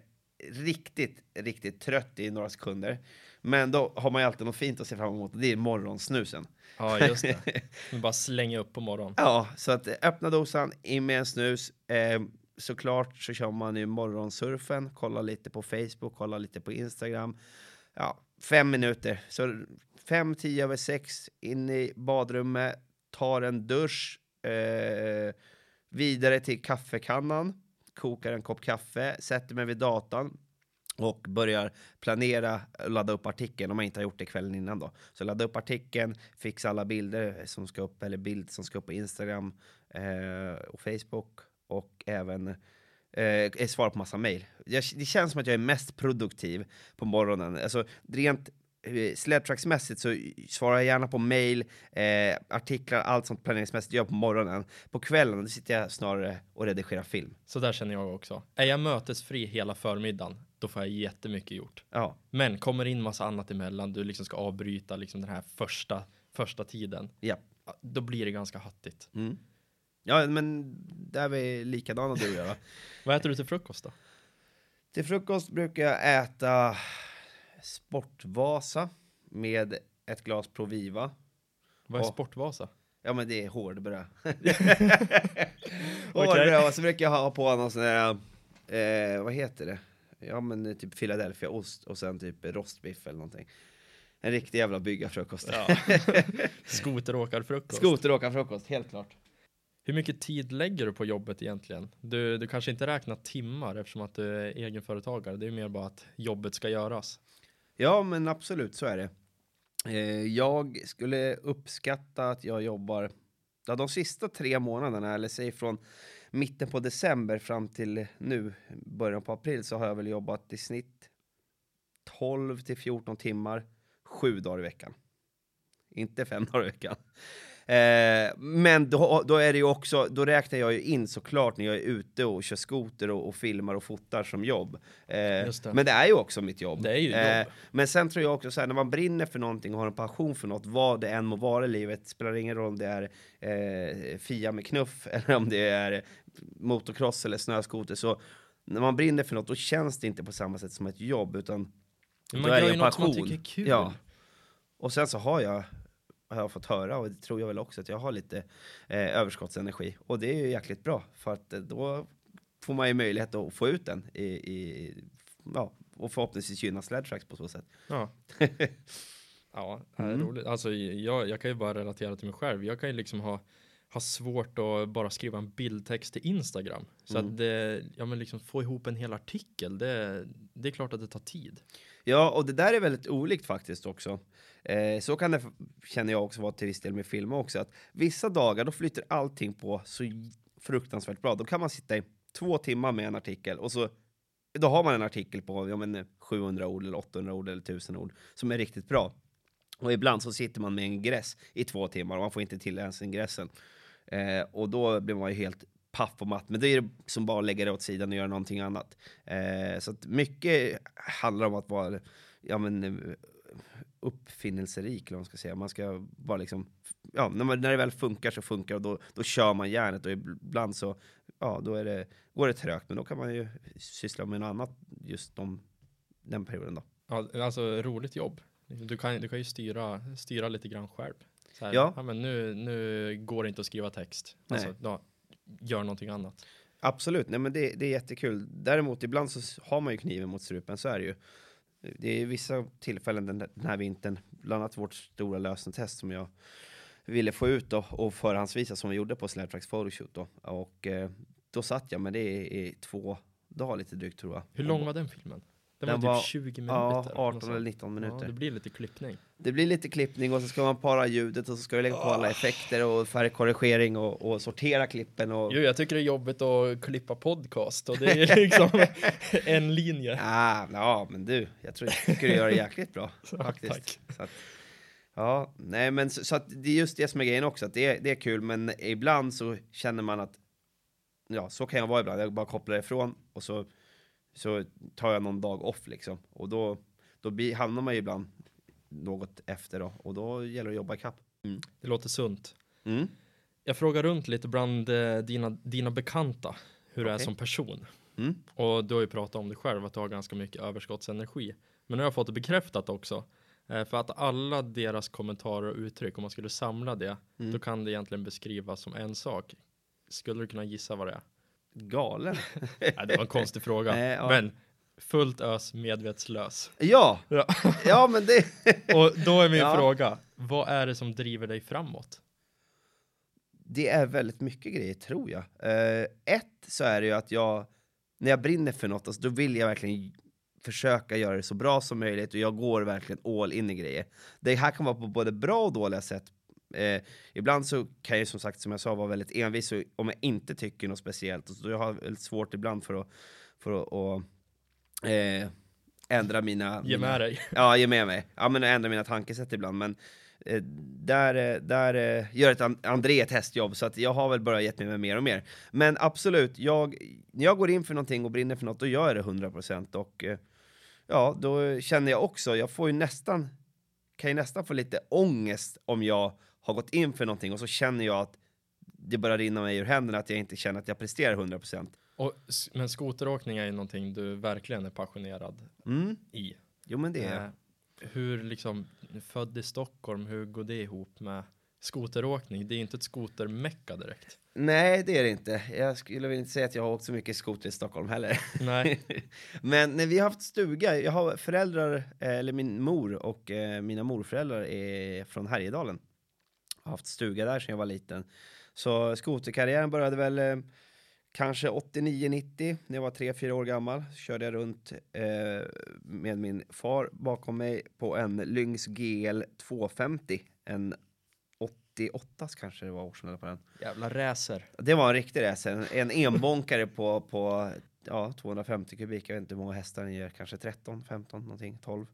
riktigt, riktigt trött i några sekunder. Men då har man ju alltid något fint att se fram emot, det är morgonsnusen. Ja, just det. bara slänga upp på morgonen. Ja, så att öppna dosan, in med en snus, eh, såklart så kör man ju morgonsurfen, kollar lite på Facebook, kollar lite på Instagram. Ja, fem minuter. Så fem, tio över sex, in i badrummet, tar en dusch, eh, vidare till kaffekannan, kokar en kopp kaffe, sätter mig vid datan och börjar planera och ladda upp artikeln om man inte har gjort det kvällen innan då. Så ladda upp artikeln, fixa alla bilder som ska upp eller bild som ska upp på Instagram eh, och Facebook och även eh, svara på massa mejl. Det känns som att jag är mest produktiv på morgonen. Alltså rent eh, sledtracksmässigt så svarar jag gärna på mail, eh, artiklar, allt sånt planeringsmässigt gör på morgonen. På kvällen sitter jag snarare och redigerar film. Så där känner jag också. Är jag mötesfri hela förmiddagen, då får jag jättemycket gjort. Ja. Men kommer in massa annat emellan, du liksom ska avbryta liksom den här första första tiden, Ja. då blir det ganska hattigt. Mm. Ja, men där är vi likadana du och jag. va? Vad äter du till frukost då? Till frukost brukar jag äta Sportvasa med ett glas Proviva. Vad är Ja. Sportvasa? Ja, men det är hårdbröd. Hårdbröd och så brukar jag ha på någon sån där, eh, vad heter det? Ja, men typ Philadelphia-ost och sen typ rostbiff eller någonting. En riktig jävla byggarfrukost. Ja. Skoteråkarfrukost. Skoteråkarfrukost, helt klart. Hur mycket tid lägger du på jobbet egentligen? Du, du kanske inte räknar timmar eftersom att du är egenföretagare. Det är mer bara att jobbet ska göras. Ja, men absolut så är det. Eh, jag skulle uppskatta att jag jobbar ja, de sista tre månaderna, eller säg från mitten på december fram till nu, början på april, så har jag väl jobbat i snitt 12 till 14 timmar, sju dagar i veckan. Inte fem dagar i veckan. Eh, men då, då är det ju också, då räknar jag ju in såklart när jag är ute och kör skoter och, och filmar och fotar som jobb. Eh, det. men det är ju också mitt jobb. Det är ju jobb. Eh, men sen tror jag också så här, när man brinner för någonting och har en passion för något, vad det än må vara i livet, spelar ingen roll om det är eh, Fia med knuff eller om det är motocross eller snöskoter, så när man brinner för något, då känns det inte på samma sätt som ett jobb, utan Men då man är gör det ju en något som man passion. tycker är kul. Ja. Och sen så har jag, har jag fått höra, och det tror jag väl också, att jag har lite eh, överskottsenergi. Och det är ju jäkligt bra, för att eh, då får man ju möjlighet att få ut den i, i ja, och förhoppningsvis gynna Sled Tracks på så sätt. Ja. ja, det är Mm. roligt. Alltså, jag, jag kan ju bara relatera till mig själv. Jag kan ju liksom ha, ha svårt att bara skriva en bildtext till Instagram. Så Mm. att det, ja men liksom få ihop en hel artikel, det, det är klart att det tar tid. Ja, och det där är väldigt olikt faktiskt också. Eh, så kan det, känner jag också vara till viss del med film också, att vissa dagar då flyter allting på så fruktansvärt bra. Då kan man sitta i två timmar med en artikel och så då har man en artikel på ja, men, 700 ord eller 800 ord eller 1000 ord som är riktigt bra. Och ibland så sitter man med en gräs i två timmar och man får inte till ens ingressen. Eh, och då blir man ju helt paff och matt. Men det är det som bara att lägga det åt sidan och göra någonting annat. Eh, så att mycket handlar om att vara ja, men, eh, uppfinnelserik, eller man ska säga. Man ska bara liksom, ja, när, man, när det väl funkar så funkar och då, då kör man järnet och ibland så, ja, då är det, går det trögt, men då kan man ju syssla med något annat just de, den perioden då. Ja, alltså roligt jobb. Du kan, du kan ju styra, styra lite grann själv. Här, Ja. men nu, nu går det inte att skriva text. Alltså, Nej. ja, gör någonting annat. Absolut, nej men det, det är jättekul. Däremot ibland så har man ju kniven mot strupen, så är det ju. Det är vissa tillfällen den, den här vintern, bland annat vårt stora lösentest som jag ville få ut då, och förhandsvisa som vi gjorde på Slaptracks Photoshoot då. Och eh, då satt jag med det i, i två dagar lite drygt tror jag. Hur lång var den filmen? Den, Den var typ 20 minuter. Ja, något 18 sånt. eller 19 minuter. Ja, det blir lite klippning. Det blir lite klippning och så ska man para ljudet och så ska du lägga på alla effekter och färgkorrigering och, och sortera klippen och... Jo, jag tycker det är jobbigt att klippa podcast och det är liksom en linje. Ah, ja, men du, jag tror jag tycker du gör det jäkligt bra faktiskt. tack. Ja, nej, men så, så att det är just det som är grejen också, att det är, det är kul, men ibland så känner man att ja, så kan jag vara ibland. Jag bara kopplar ifrån och så, så tar jag någon dag off liksom och då, då blir, hamnar man ju ibland något efter då och då gäller det att jobba ikapp. Mm. Det låter sunt. Mm. Jag frågar runt lite bland eh, dina, dina bekanta hur du är som person. Mm. Och du har ju pratat om dig själv att du har ganska mycket överskottsenergi. Men nu har jag fått det bekräftat också. Eh, för att alla deras kommentarer och uttryck, om man skulle samla det, Mm. då kan det egentligen beskrivas som en sak. Skulle du kunna gissa vad det är? Galen. Nej, det var en konstig fråga. Nej, ja. Men fullt ös, medvetslös. Ja, Ja. ja men det... Och då är min Ja. fråga, vad är det som driver dig framåt? Det är väldigt mycket grejer, tror jag. Eh, ett så är det ju att jag, när jag brinner för något, alltså, då vill jag verkligen försöka göra det så bra som möjligt och jag går verkligen all in i grejer. Det här kan vara på både bra och dåliga sätt. Eh, ibland så kan jag som sagt, som jag sa, vara väldigt envis om jag inte tycker något speciellt. Och så jag har väldigt svårt ibland för att, för att, att eh, ändra mina... Ge mina, med dig. Ja, ge med mig. Ja, men ändra mina tankesätt ibland. Men eh, där, eh, där eh, gör ett an- André ett hästjobb, så att jag har väl börjat gett mig mer och mer. Men absolut, jag, när jag går in för någonting och brinner för något, då gör jag det 100% och eh, ja, då känner jag också, jag får ju nästan kan ju nästan få lite ångest om jag har gått in för någonting och så känner jag att det börjar rinna mig ur händerna, att jag inte känner att jag presterar 100%. Och, men skoteråkning är ju någonting du verkligen är passionerad Mm. i. Jo men det är Eh, hur liksom, född i Stockholm, hur går det ihop med skoteråkning? Det är ju inte ett skotermecka direkt. Nej, det är det inte. Jag skulle väl inte säga att jag har åkt så mycket skoter i Stockholm heller. Nej, Men när vi har haft stuga, jag har föräldrar, eh, eller min mor och eh, mina morföräldrar är från Härjedalen. Haft stuga där sedan jag var liten. Så skoterkarriären började väl eh, kanske 89-90, när jag var 3-4 år gammal. Körde jag runt eh, med min far bakom mig på en Lynx GL 250. En 88 kanske det var årsmodell på den. jävla racer. Det var en riktig racer, en, en enbonkare på, på ja, 250 kubik. Jag vet inte hur många hästar den ger, kanske 13, 15, någonting, 12.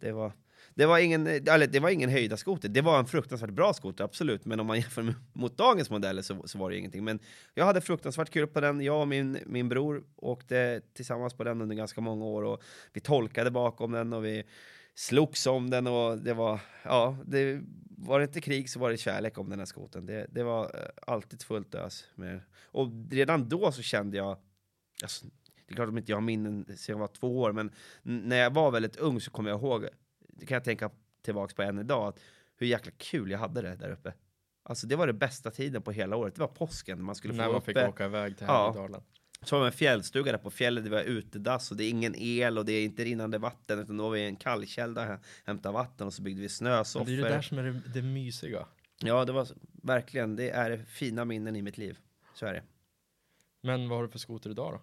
Det var, det var ingen, eller det var ingen höjda skoter. Det var en fruktansvärt bra skoter, absolut. Men om man jämför med, mot dagens modeller så, så var det ingenting. Men jag hade fruktansvärt kul på den. Jag och min, min bror åkte tillsammans på den under ganska många år och vi tolkade bakom den och vi slogs om den och det var, ja, det var det inte krig så var det kärlek om den här skoten. Det, det var eh, alltid fullt ös med. Och redan då så kände jag, alltså, det är klart att inte jag har minnen sedan jag var två år, men när jag var väldigt ung så kommer jag ihåg, det kan jag tänka tillbaks på än idag, att hur jäkla kul jag hade det där uppe. Alltså det var det bästa tiden på hela året, det var påsken, man skulle När få man fick uppe. åka iväg till Ja. Härjedalen. Så har vi en fjällstuga där på fjället, det var utedass och det är ingen el och det är inte rinnande vatten utan då var vi en kallkälla här, hämta vatten och så byggde vi Men snösoffor. det är ju det där som är det, det mysiga. Ja, det var verkligen, det är fina minnen i mitt liv. Så är det. Men vad har du för skoter idag då?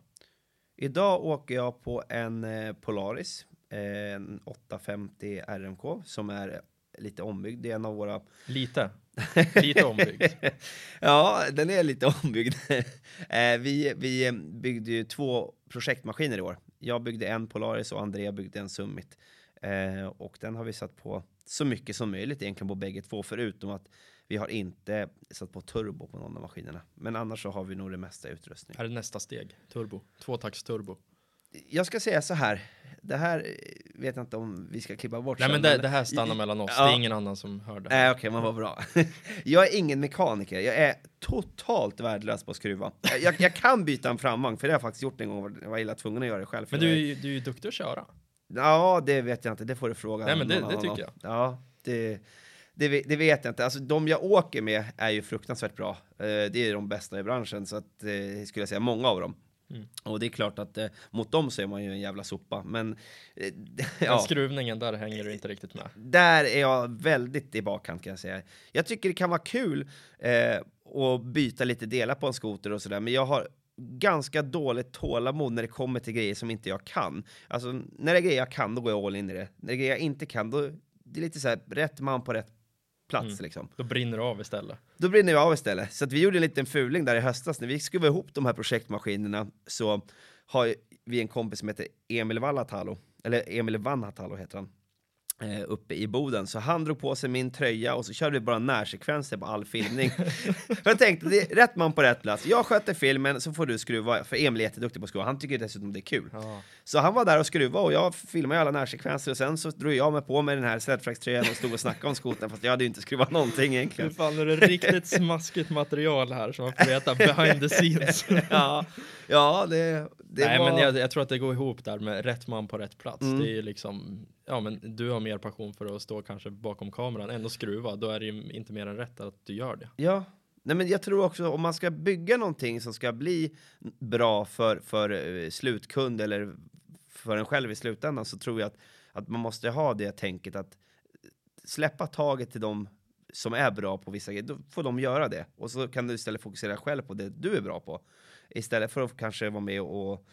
Idag åker jag på en eh, Polaris, en 850 RMK som är lite ombyggd. Det är en av våra... Lite. Lite ombyggd. ja, den är lite ombyggd. eh, vi, vi byggde ju två projektmaskiner i år. Jag byggde en Polaris och Andrea byggde en Summit. Eh, och den har vi satt på så mycket som möjligt egentligen på bägge två, förutom att vi har inte satt på turbo på någon av maskinerna. Men annars så har vi nog det mesta utrustning. Här är nästa steg. Turbo. Tvåtakts turbo. Jag ska säga så här, det här vet jag inte om vi ska klippa bort Nej sen, men det, det här stannar mellan oss. ja. Det är ingen annan som hör det. Nej okej, men vad bra. jag är ingen mekaniker, jag är totalt värdelös på att skruva. Jag, jag, jag kan byta en framvagn, för det har jag faktiskt gjort en gång, jag var illa tvungen att göra det själv. Men du, jag du är ju duktig att köra. Ja, det vet jag inte, det får du fråga Nej, men det- det tycker om. Ja, det, det, det vet jag inte. Alltså de jag åker med är ju fruktansvärt bra. Eh, det är de bästa i branschen, så att, eh, skulle jag säga många av dem. Mm. Och det är klart att eh, mot dem så är man ju en jävla sopa, men eh, ja. skruvningen, där hänger du inte riktigt med. Där är jag väldigt i bakkant kan jag säga. Jag tycker det kan vara kul eh, att byta lite delar på en skoter och sådär, men jag har ganska dåligt tålamod när det kommer till grejer som inte jag kan. Alltså när det är grejer jag kan, då går jag all in i det. När det är grejer jag inte kan, då det är lite så här rätt man på rätt plats Mm. liksom. Då brinner det av istället. Då brinner vi av istället. Så att vi gjorde en liten fuling där i höstas. När vi skruvade ihop de här projektmaskinerna så har vi en kompis som heter Emil Vallatalo, eller Emil Vanhatalo heter han, eh, uppe i Boden. Så han drog på sig min tröja och så körde vi bara närsekvenser på all filmning. jag tänkte, det är rätt man på rätt plats. Jag sköter filmen så får du skruva, för Emil är jätteduktig på att skruva. Han tycker dessutom det är kul. Ja. Så han var där och skruvade och jag filmade alla närsekvenser och sen så drog jag mig på med den här sledtrax-tröjan och stod och snackade om skotern fast jag hade ju inte skruvat någonting egentligen. Nu fan är det riktigt smaskigt material här som man får veta behind the scenes. ja, ja, det, det Nej var... men jag, jag tror att det går ihop där med rätt man på rätt plats. Mm. Det är ju liksom, ja men du har mer passion för att stå kanske bakom kameran än att skruva. Då är det ju inte mer än rätt att du gör det. Ja, nej men jag tror också om man ska bygga någonting som ska bli bra för, för eh, slutkund eller för en själv i slutändan så tror jag att, att man måste ha det tänket att släppa taget till dem som är bra på vissa grejer, då får de göra det. Och så kan du istället fokusera själv på det du är bra på. Istället för att kanske vara med och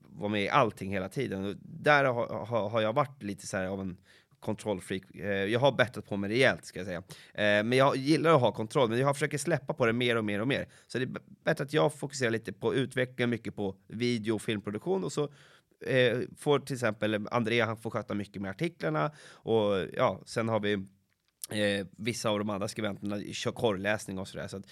vara med i allting hela tiden. Och Där har, har, har jag varit lite så här av en kontrollfreak. Eh, jag har bättrat på mig rejält ska jag säga. Eh, men jag gillar att ha kontroll, men jag försöker släppa på det mer och mer och mer. Så det är bättre att jag fokuserar lite på utveckling, mycket på video och filmproduktion och så eh, får till exempel Andrea, han får sköta mycket med artiklarna och ja, sen har vi eh, vissa av de andra skribenterna kör korrläsning och sådär. Så att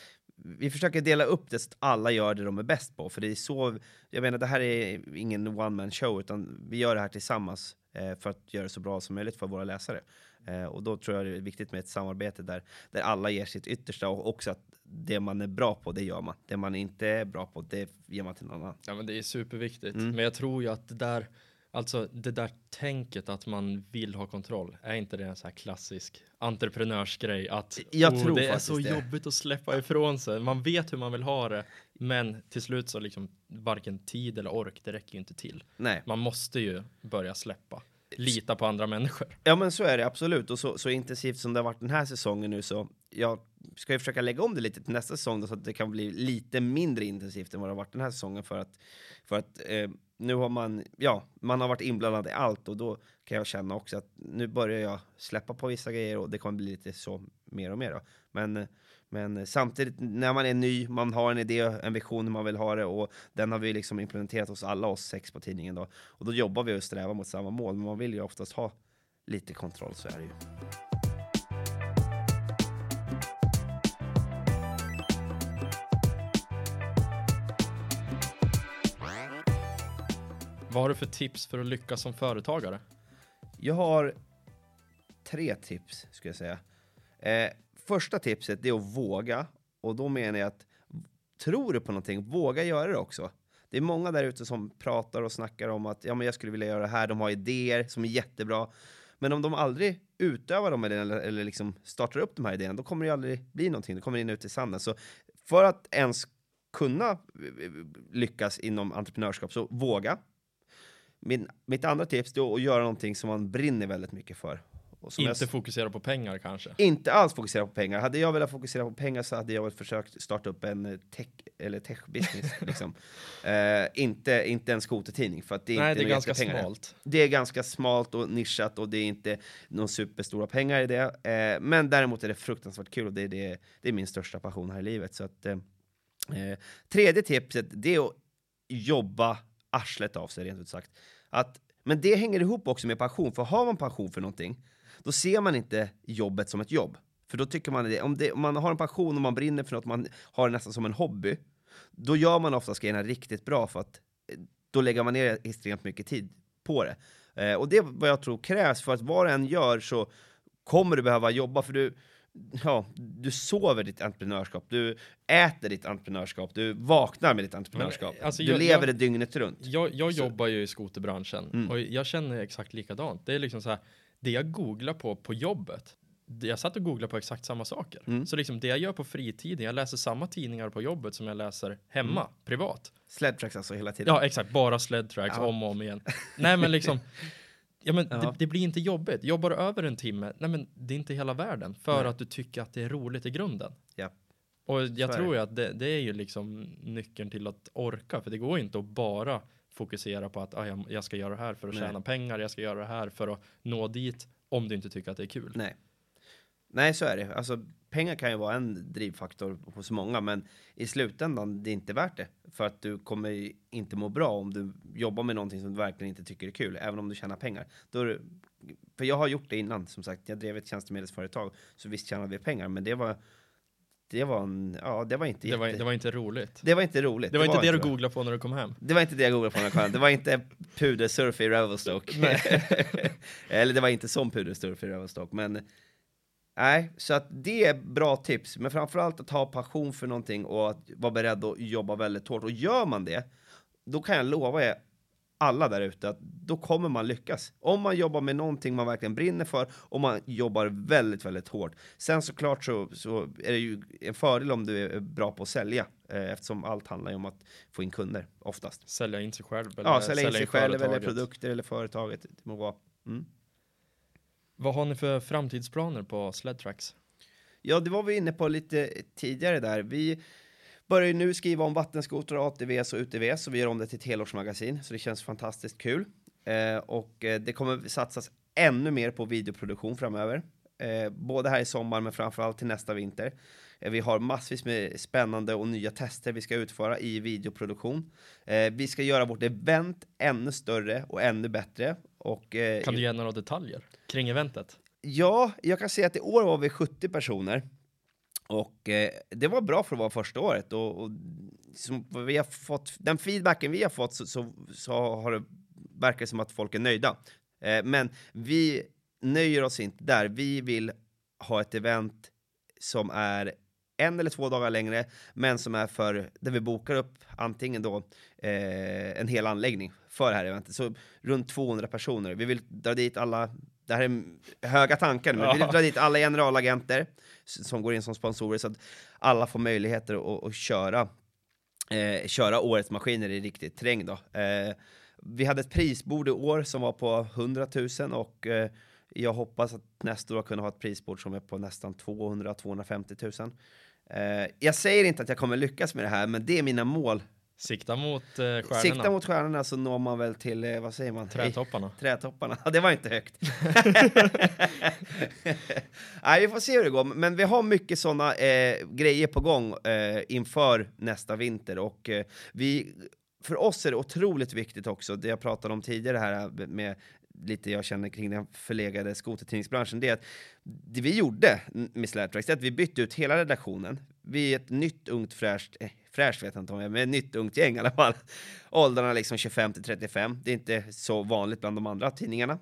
vi försöker dela upp det så att alla gör det de är bäst på, för det är så, jag menar det här är ingen one man show, utan vi gör det här tillsammans eh, för att göra det så bra som möjligt för våra läsare. Eh, och då tror jag det är viktigt med ett samarbete där, där alla ger sitt yttersta och också att det man är bra på, det gör man. Det man inte är bra på, det ger man till någon annan. Ja men det är superviktigt. Mm. Men jag tror ju att det där, alltså det där tänket att man vill ha kontroll, är inte det en så här klassisk entreprenörsgrej att Jag "Oh, tror det är så det." jobbigt att släppa ifrån sig. Man vet hur man vill ha det, men till slut så liksom varken tid eller ork, det räcker ju inte till. Nej. Man måste ju börja släppa. Lita på andra människor. Ja men så är det absolut och så, så intensivt som det har varit den här säsongen nu så jag ska ju försöka lägga om det lite till nästa säsong då, så att det kan bli lite mindre intensivt än vad det har varit den här säsongen för att, för att eh, nu har man, ja, man har varit inblandad i allt och då kan jag känna också att nu börjar jag släppa på vissa grejer och det kommer bli lite så mer och mer då. Men, eh, men samtidigt när man är ny, man har en idé, en vision hur man vill ha det och den har vi liksom implementerat hos alla oss sex på tidningen då. Och då jobbar vi och strävar mot samma mål, men man vill ju oftast ha lite kontroll, så är det ju. Vad har du för tips för att lyckas som företagare? Jag har tre tips, skulle jag säga. Eh, första tipset det är att våga. Och då menar jag att tror du på någonting, våga göra det också. Det är många där ute som pratar och snackar om att ja, men jag skulle vilja göra det här, de har idéer som är jättebra. Men om de aldrig utövar dem eller, eller, eller liksom startar upp de här idéerna, då kommer det ju aldrig bli någonting. Det kommer in ut i sanden. Så för att ens kunna eh, lyckas inom entreprenörskap, så våga. Min, mitt andra tips är att göra någonting som man brinner väldigt mycket för. Som jag Inte fokusera på pengar kanske? inte alls fokusera på pengar. Hade jag velat fokusera på pengar så hade jag väl försökt starta upp en eh, tech, eller tech-business. liksom. eh, inte, inte en skotertidning, för att det är Nej, inte det är ganska smalt. Det är ganska smalt och nischat och det är inte några superstora pengar i det. Eh, men däremot är det fruktansvärt kul och det är, det, det är min största passion här i livet. Så att, eh, tredje tipset, det är att jobba arslet av sig, rent ut sagt. Att, men det hänger ihop också med passion, för har man passion för någonting, då ser man inte jobbet som ett jobb. För då tycker man det, om, det, om man har en passion och man brinner för något, man har det nästan som en hobby, då gör man oftast grejerna riktigt bra för att eh, då lägger man ner extremt mycket tid på det. Eh, och det är vad jag tror krävs för att vad du än gör så kommer du behöva jobba för du, ja, du sover ditt entreprenörskap, du äter ditt entreprenörskap, du vaknar med ditt entreprenörskap. Men, alltså, du jag- lever jag- det dygnet runt. Jag, jag jobbar ju i skoterbranschen Mm. och jag känner exakt likadant. Det är liksom så här, det jag googlar på på jobbet, jag satt och googlade på exakt samma saker. Mm. Så liksom det jag gör på fritiden, jag läser samma tidningar på jobbet som jag läser hemma, Mm. privat. Sledtracks alltså hela tiden. Ja, exakt, bara sled tracks Ja. om och om igen. nej, men liksom, ja, men Ja. det, det blir inte jobbigt. Jobbar du över en timme, nej, men det är inte hela världen för Nej. att du tycker att det är roligt i grunden. Ja. Och Så jag är tror ju att det, det är ju liksom nyckeln till att orka, för det går inte att bara fokusera på att ah, jag, jag ska göra det här för att Nej. tjäna pengar, jag ska göra det här för att nå dit, om du inte tycker att det är kul. Nej. Nej, så är det. Alltså, pengar kan ju vara en drivfaktor hos många, men i slutändan, det är inte värt det. För att du kommer inte må bra om du jobbar med någonting som du verkligen inte tycker är kul, även om du tjänar pengar. Då det, för jag har gjort det innan, som sagt. Jag drev ett tjänstemedelföretag, så visst tjänade vi pengar, men det var, det var, en, ja, det var inte Det var, jätte- det var inte roligt. det var inte roligt. Det var inte det du googlade på när du kom hem. Det var inte det jag googlade på när jag kom hem. Det var inte pudersurf i Revelstoke. Eller det var inte som pudersurf i Revelstoke, men nej, så att det är bra tips. Men framförallt att ha passion för någonting och att vara beredd att jobba väldigt hårt. Och gör man det, då kan jag lova er alla där ute att då kommer man lyckas. Om man jobbar med någonting man verkligen brinner för och man jobbar väldigt, väldigt hårt. Sen såklart så, så är det ju en fördel om du är bra på att sälja eh, eftersom allt handlar ju om att få in kunder oftast. Sälja in sig själv eller Ja, sälja in sig själv eller produkter eller företaget. Det må vara. Mm. Vad har ni för framtidsplaner på Sledtracks? Ja, det var vi inne på lite tidigare där. Vi börjar ju nu skriva om vattenskotrar, ATVs och UTVs, så vi gör om det till ett helårsmagasin, så det känns fantastiskt kul. Eh, och eh, det kommer satsas ännu mer på videoproduktion framöver. Eh, både här i sommar, men framförallt till nästa vinter. Eh, vi har massvis med spännande och nya tester vi ska utföra i videoproduktion. Eh, vi ska göra vårt event ännu större och ännu bättre. Och, eh, Kan du ge några detaljer kring eventet? Ja, jag kan säga att i år var vi 70 personer. Och eh, det var bra för att vara första året. Och, och som vi har fått, den feedbacken vi har fått så, så, så har det verkar som att folk är nöjda. Eh, men vi nöjer oss inte där. Vi vill ha ett event som är en eller två dagar längre, men som är för där vi bokar upp antingen då eh, en hel anläggning för det här eventet. Så runt 200 personer. Vi vill dra dit alla det här är höga tankar, men vi vill dra dit alla generalagenter som går in som sponsorer så att alla får möjligheter att, att köra, eh, köra årets maskiner i riktigt terräng. Då. Eh, vi hade ett prisbord i år som var på 100 000 och eh, jag hoppas att nästa år kunna ha ett prisbord som är på nästan 200-250 000. Eh, jag säger inte att jag kommer lyckas med det här, men det är mina mål. Sikta mot eh, stjärnorna. Sikta mot stjärnorna så når man väl till, eh, vad säger man? Trädtopparna. Trädtopparna. det var inte högt. Nej, vi får se hur det går. Men vi har mycket sådana eh, grejer på gång eh, inför nästa vinter och eh, vi för oss är det otroligt viktigt också, det jag pratade om tidigare här med lite jag känner kring den förlegade skotertidningsbranschen, det är att det vi gjorde med Slätracks, är att vi bytte ut hela redaktionen. Vi är ett nytt, ungt, fräscht, eh, fräscht vet jag inte om jag men ett nytt, ungt gäng i alla fall. Åldrarna liksom 25 till 35. Det är inte så vanligt bland de andra tidningarna.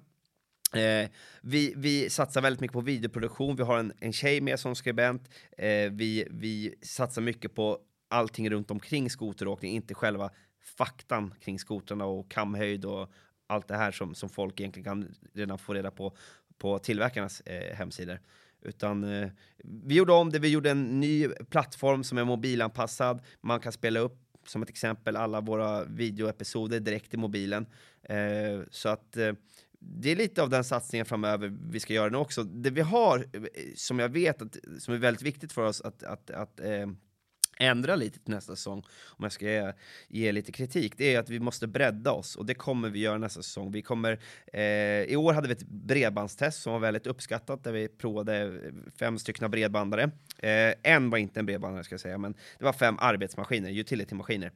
Eh, vi, vi satsar väldigt mycket på videoproduktion. Vi har en, en tjej med som skribent. Eh, vi, vi satsar mycket på allting runt omkring skoteråkning, inte själva faktan kring skotrarna och kamhöjd och allt det här som, som folk egentligen kan redan få reda på på tillverkarnas eh, hemsidor. Utan eh, vi gjorde om det, vi gjorde en ny plattform som är mobilanpassad. Man kan spela upp som ett exempel alla våra videoepisoder direkt i mobilen. Eh, så att eh, det är lite av den satsningen framöver vi ska göra nu också. Det vi har, eh, som jag vet att, som är väldigt viktigt för oss att, att, att eh, ändra lite till nästa säsong, om jag ska ge, ge, lite kritik, det är att vi måste bredda oss och det kommer vi göra nästa säsong. Vi kommer, eh, I år hade vi ett bredbandstest som var väldigt uppskattat där vi provade fem stycken bredbandare. Eh, en var inte en bredbandare ska jag säga, men det var fem arbetsmaskiner, utility-maskiner.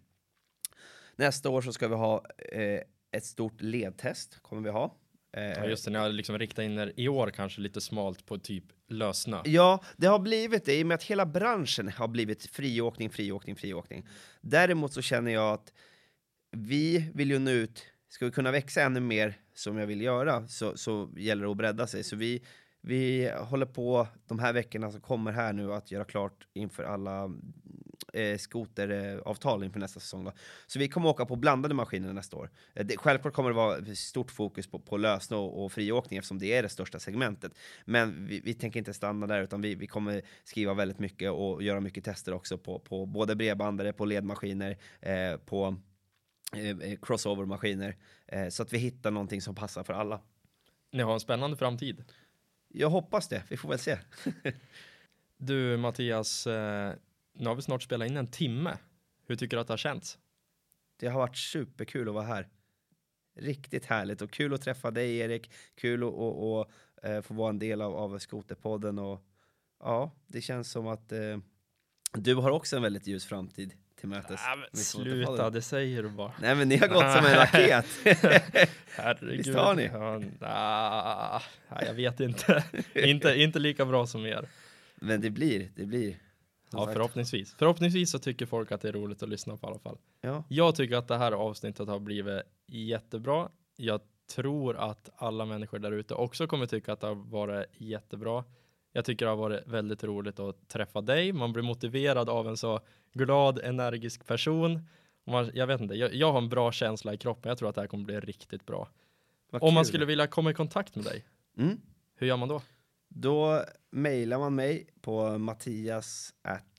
Nästa år så ska vi ha eh, ett stort ledtest, kommer vi ha. Ja just det, ni har liksom riktat in er i år kanske lite smalt på typ lösna. Ja, det har blivit det i och med att hela branschen har blivit friåkning, friåkning, friåkning. Däremot så känner jag att vi vill ju nå ut, ska vi kunna växa ännu mer som jag vill göra så, så gäller det att bredda sig. Så vi, vi håller på de här veckorna som kommer här nu att göra klart inför alla eh, skoteravtal inför nästa säsong. Då. Så vi kommer åka på blandade maskiner nästa år. Eh, det, självklart kommer det vara stort fokus på, på lösna och, och friåkning eftersom det är det största segmentet. Men vi, vi tänker inte stanna där utan vi, vi kommer skriva väldigt mycket och göra mycket tester också på, på både bredbandare, på ledmaskiner, eh, på eh, eh crossover-maskiner. Eh, så att vi hittar någonting som passar för alla. Ni har en spännande framtid. Jag hoppas det, vi får väl se. du Mattias, eh, nu har vi snart spelat in en timme. Hur tycker du att det har känts? Det har varit superkul att vara här. Riktigt härligt och kul att träffa dig Erik. Kul att och, och, uh, få vara en del av, av Skoterpodden och ja, det känns som att uh, du har också en väldigt ljus framtid till mötes. Nej, sluta, det säger du bara. Nej, men ni har gått som en raket. Herregud. Visst har ni? Ja, nah, jag vet inte. inte. Inte lika bra som er. Men det blir, det blir. Ja, förhoppningsvis. Förhoppningsvis så tycker folk att det är roligt att lyssna på i alla fall. Ja. Jag tycker att det här avsnittet har blivit jättebra. Jag tror att alla människor där ute också kommer tycka att det har varit jättebra. Jag tycker det har varit väldigt roligt att träffa dig. Man blir motiverad av en så glad, energisk person. Man, jag vet inte, jag, jag, har en bra känsla i kroppen. Jag tror att det här kommer bli riktigt bra. Om man skulle vilja komma i kontakt med dig, mm. hur gör man då? Då mejlar man mig på mattias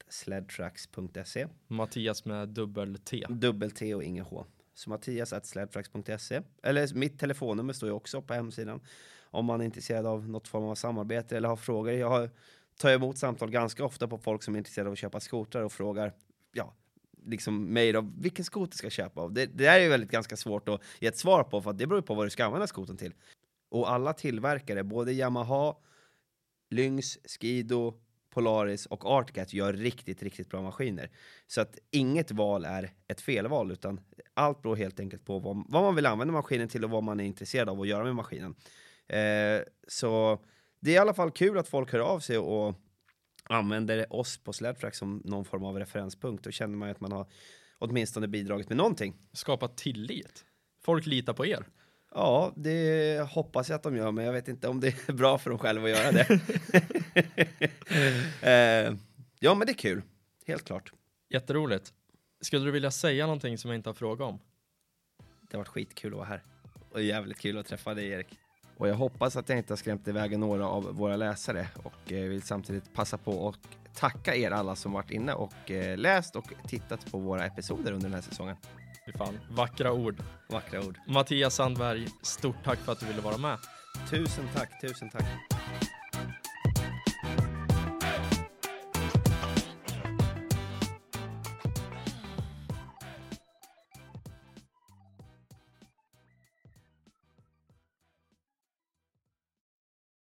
sledtracks.se. Mattias med dubbel T. Dubbel T och inget H. Så mattias sledtracks.se. Eller mitt telefonnummer står ju också på hemsidan. Om man är intresserad av något form av samarbete eller har frågor. Jag har, tar emot samtal ganska ofta på folk som är intresserade av att köpa skotrar och frågar ja, liksom mig då, vilken skoter ska jag köpa av? Det, det är ju väldigt ganska svårt att ge ett svar på för att det beror på vad du ska använda skoten till. Och alla tillverkare, både Yamaha, Lynx, Skido, Polaris och Artcat gör riktigt, riktigt bra maskiner. Så att inget val är ett felval, utan allt beror helt enkelt på vad, vad man vill använda maskinen till och vad man är intresserad av att göra med maskinen. Eh, så det är i alla fall kul att folk hör av sig och använder oss på Sledtrack som någon form av referenspunkt. Då känner man ju att man har åtminstone bidragit med någonting. Skapa tillit. Folk litar på er. Ja, det hoppas jag att de gör, men jag vet inte om det är bra för dem själva att göra det. eh, ja, men det är kul. Helt klart. Jätteroligt. Skulle du vilja säga någonting som jag inte har frågat om? Det har varit skitkul att vara här. Och jävligt kul att träffa dig, Erik. Och jag hoppas att jag inte har skrämt iväg några av våra läsare och eh, vill samtidigt passa på att tacka er alla som varit inne och eh, läst och tittat på våra episoder under den här säsongen. Fy fan, vackra ord. Vackra ord. Mattias Sandberg, stort tack för att du ville vara med. Tusen tack, tusen tack.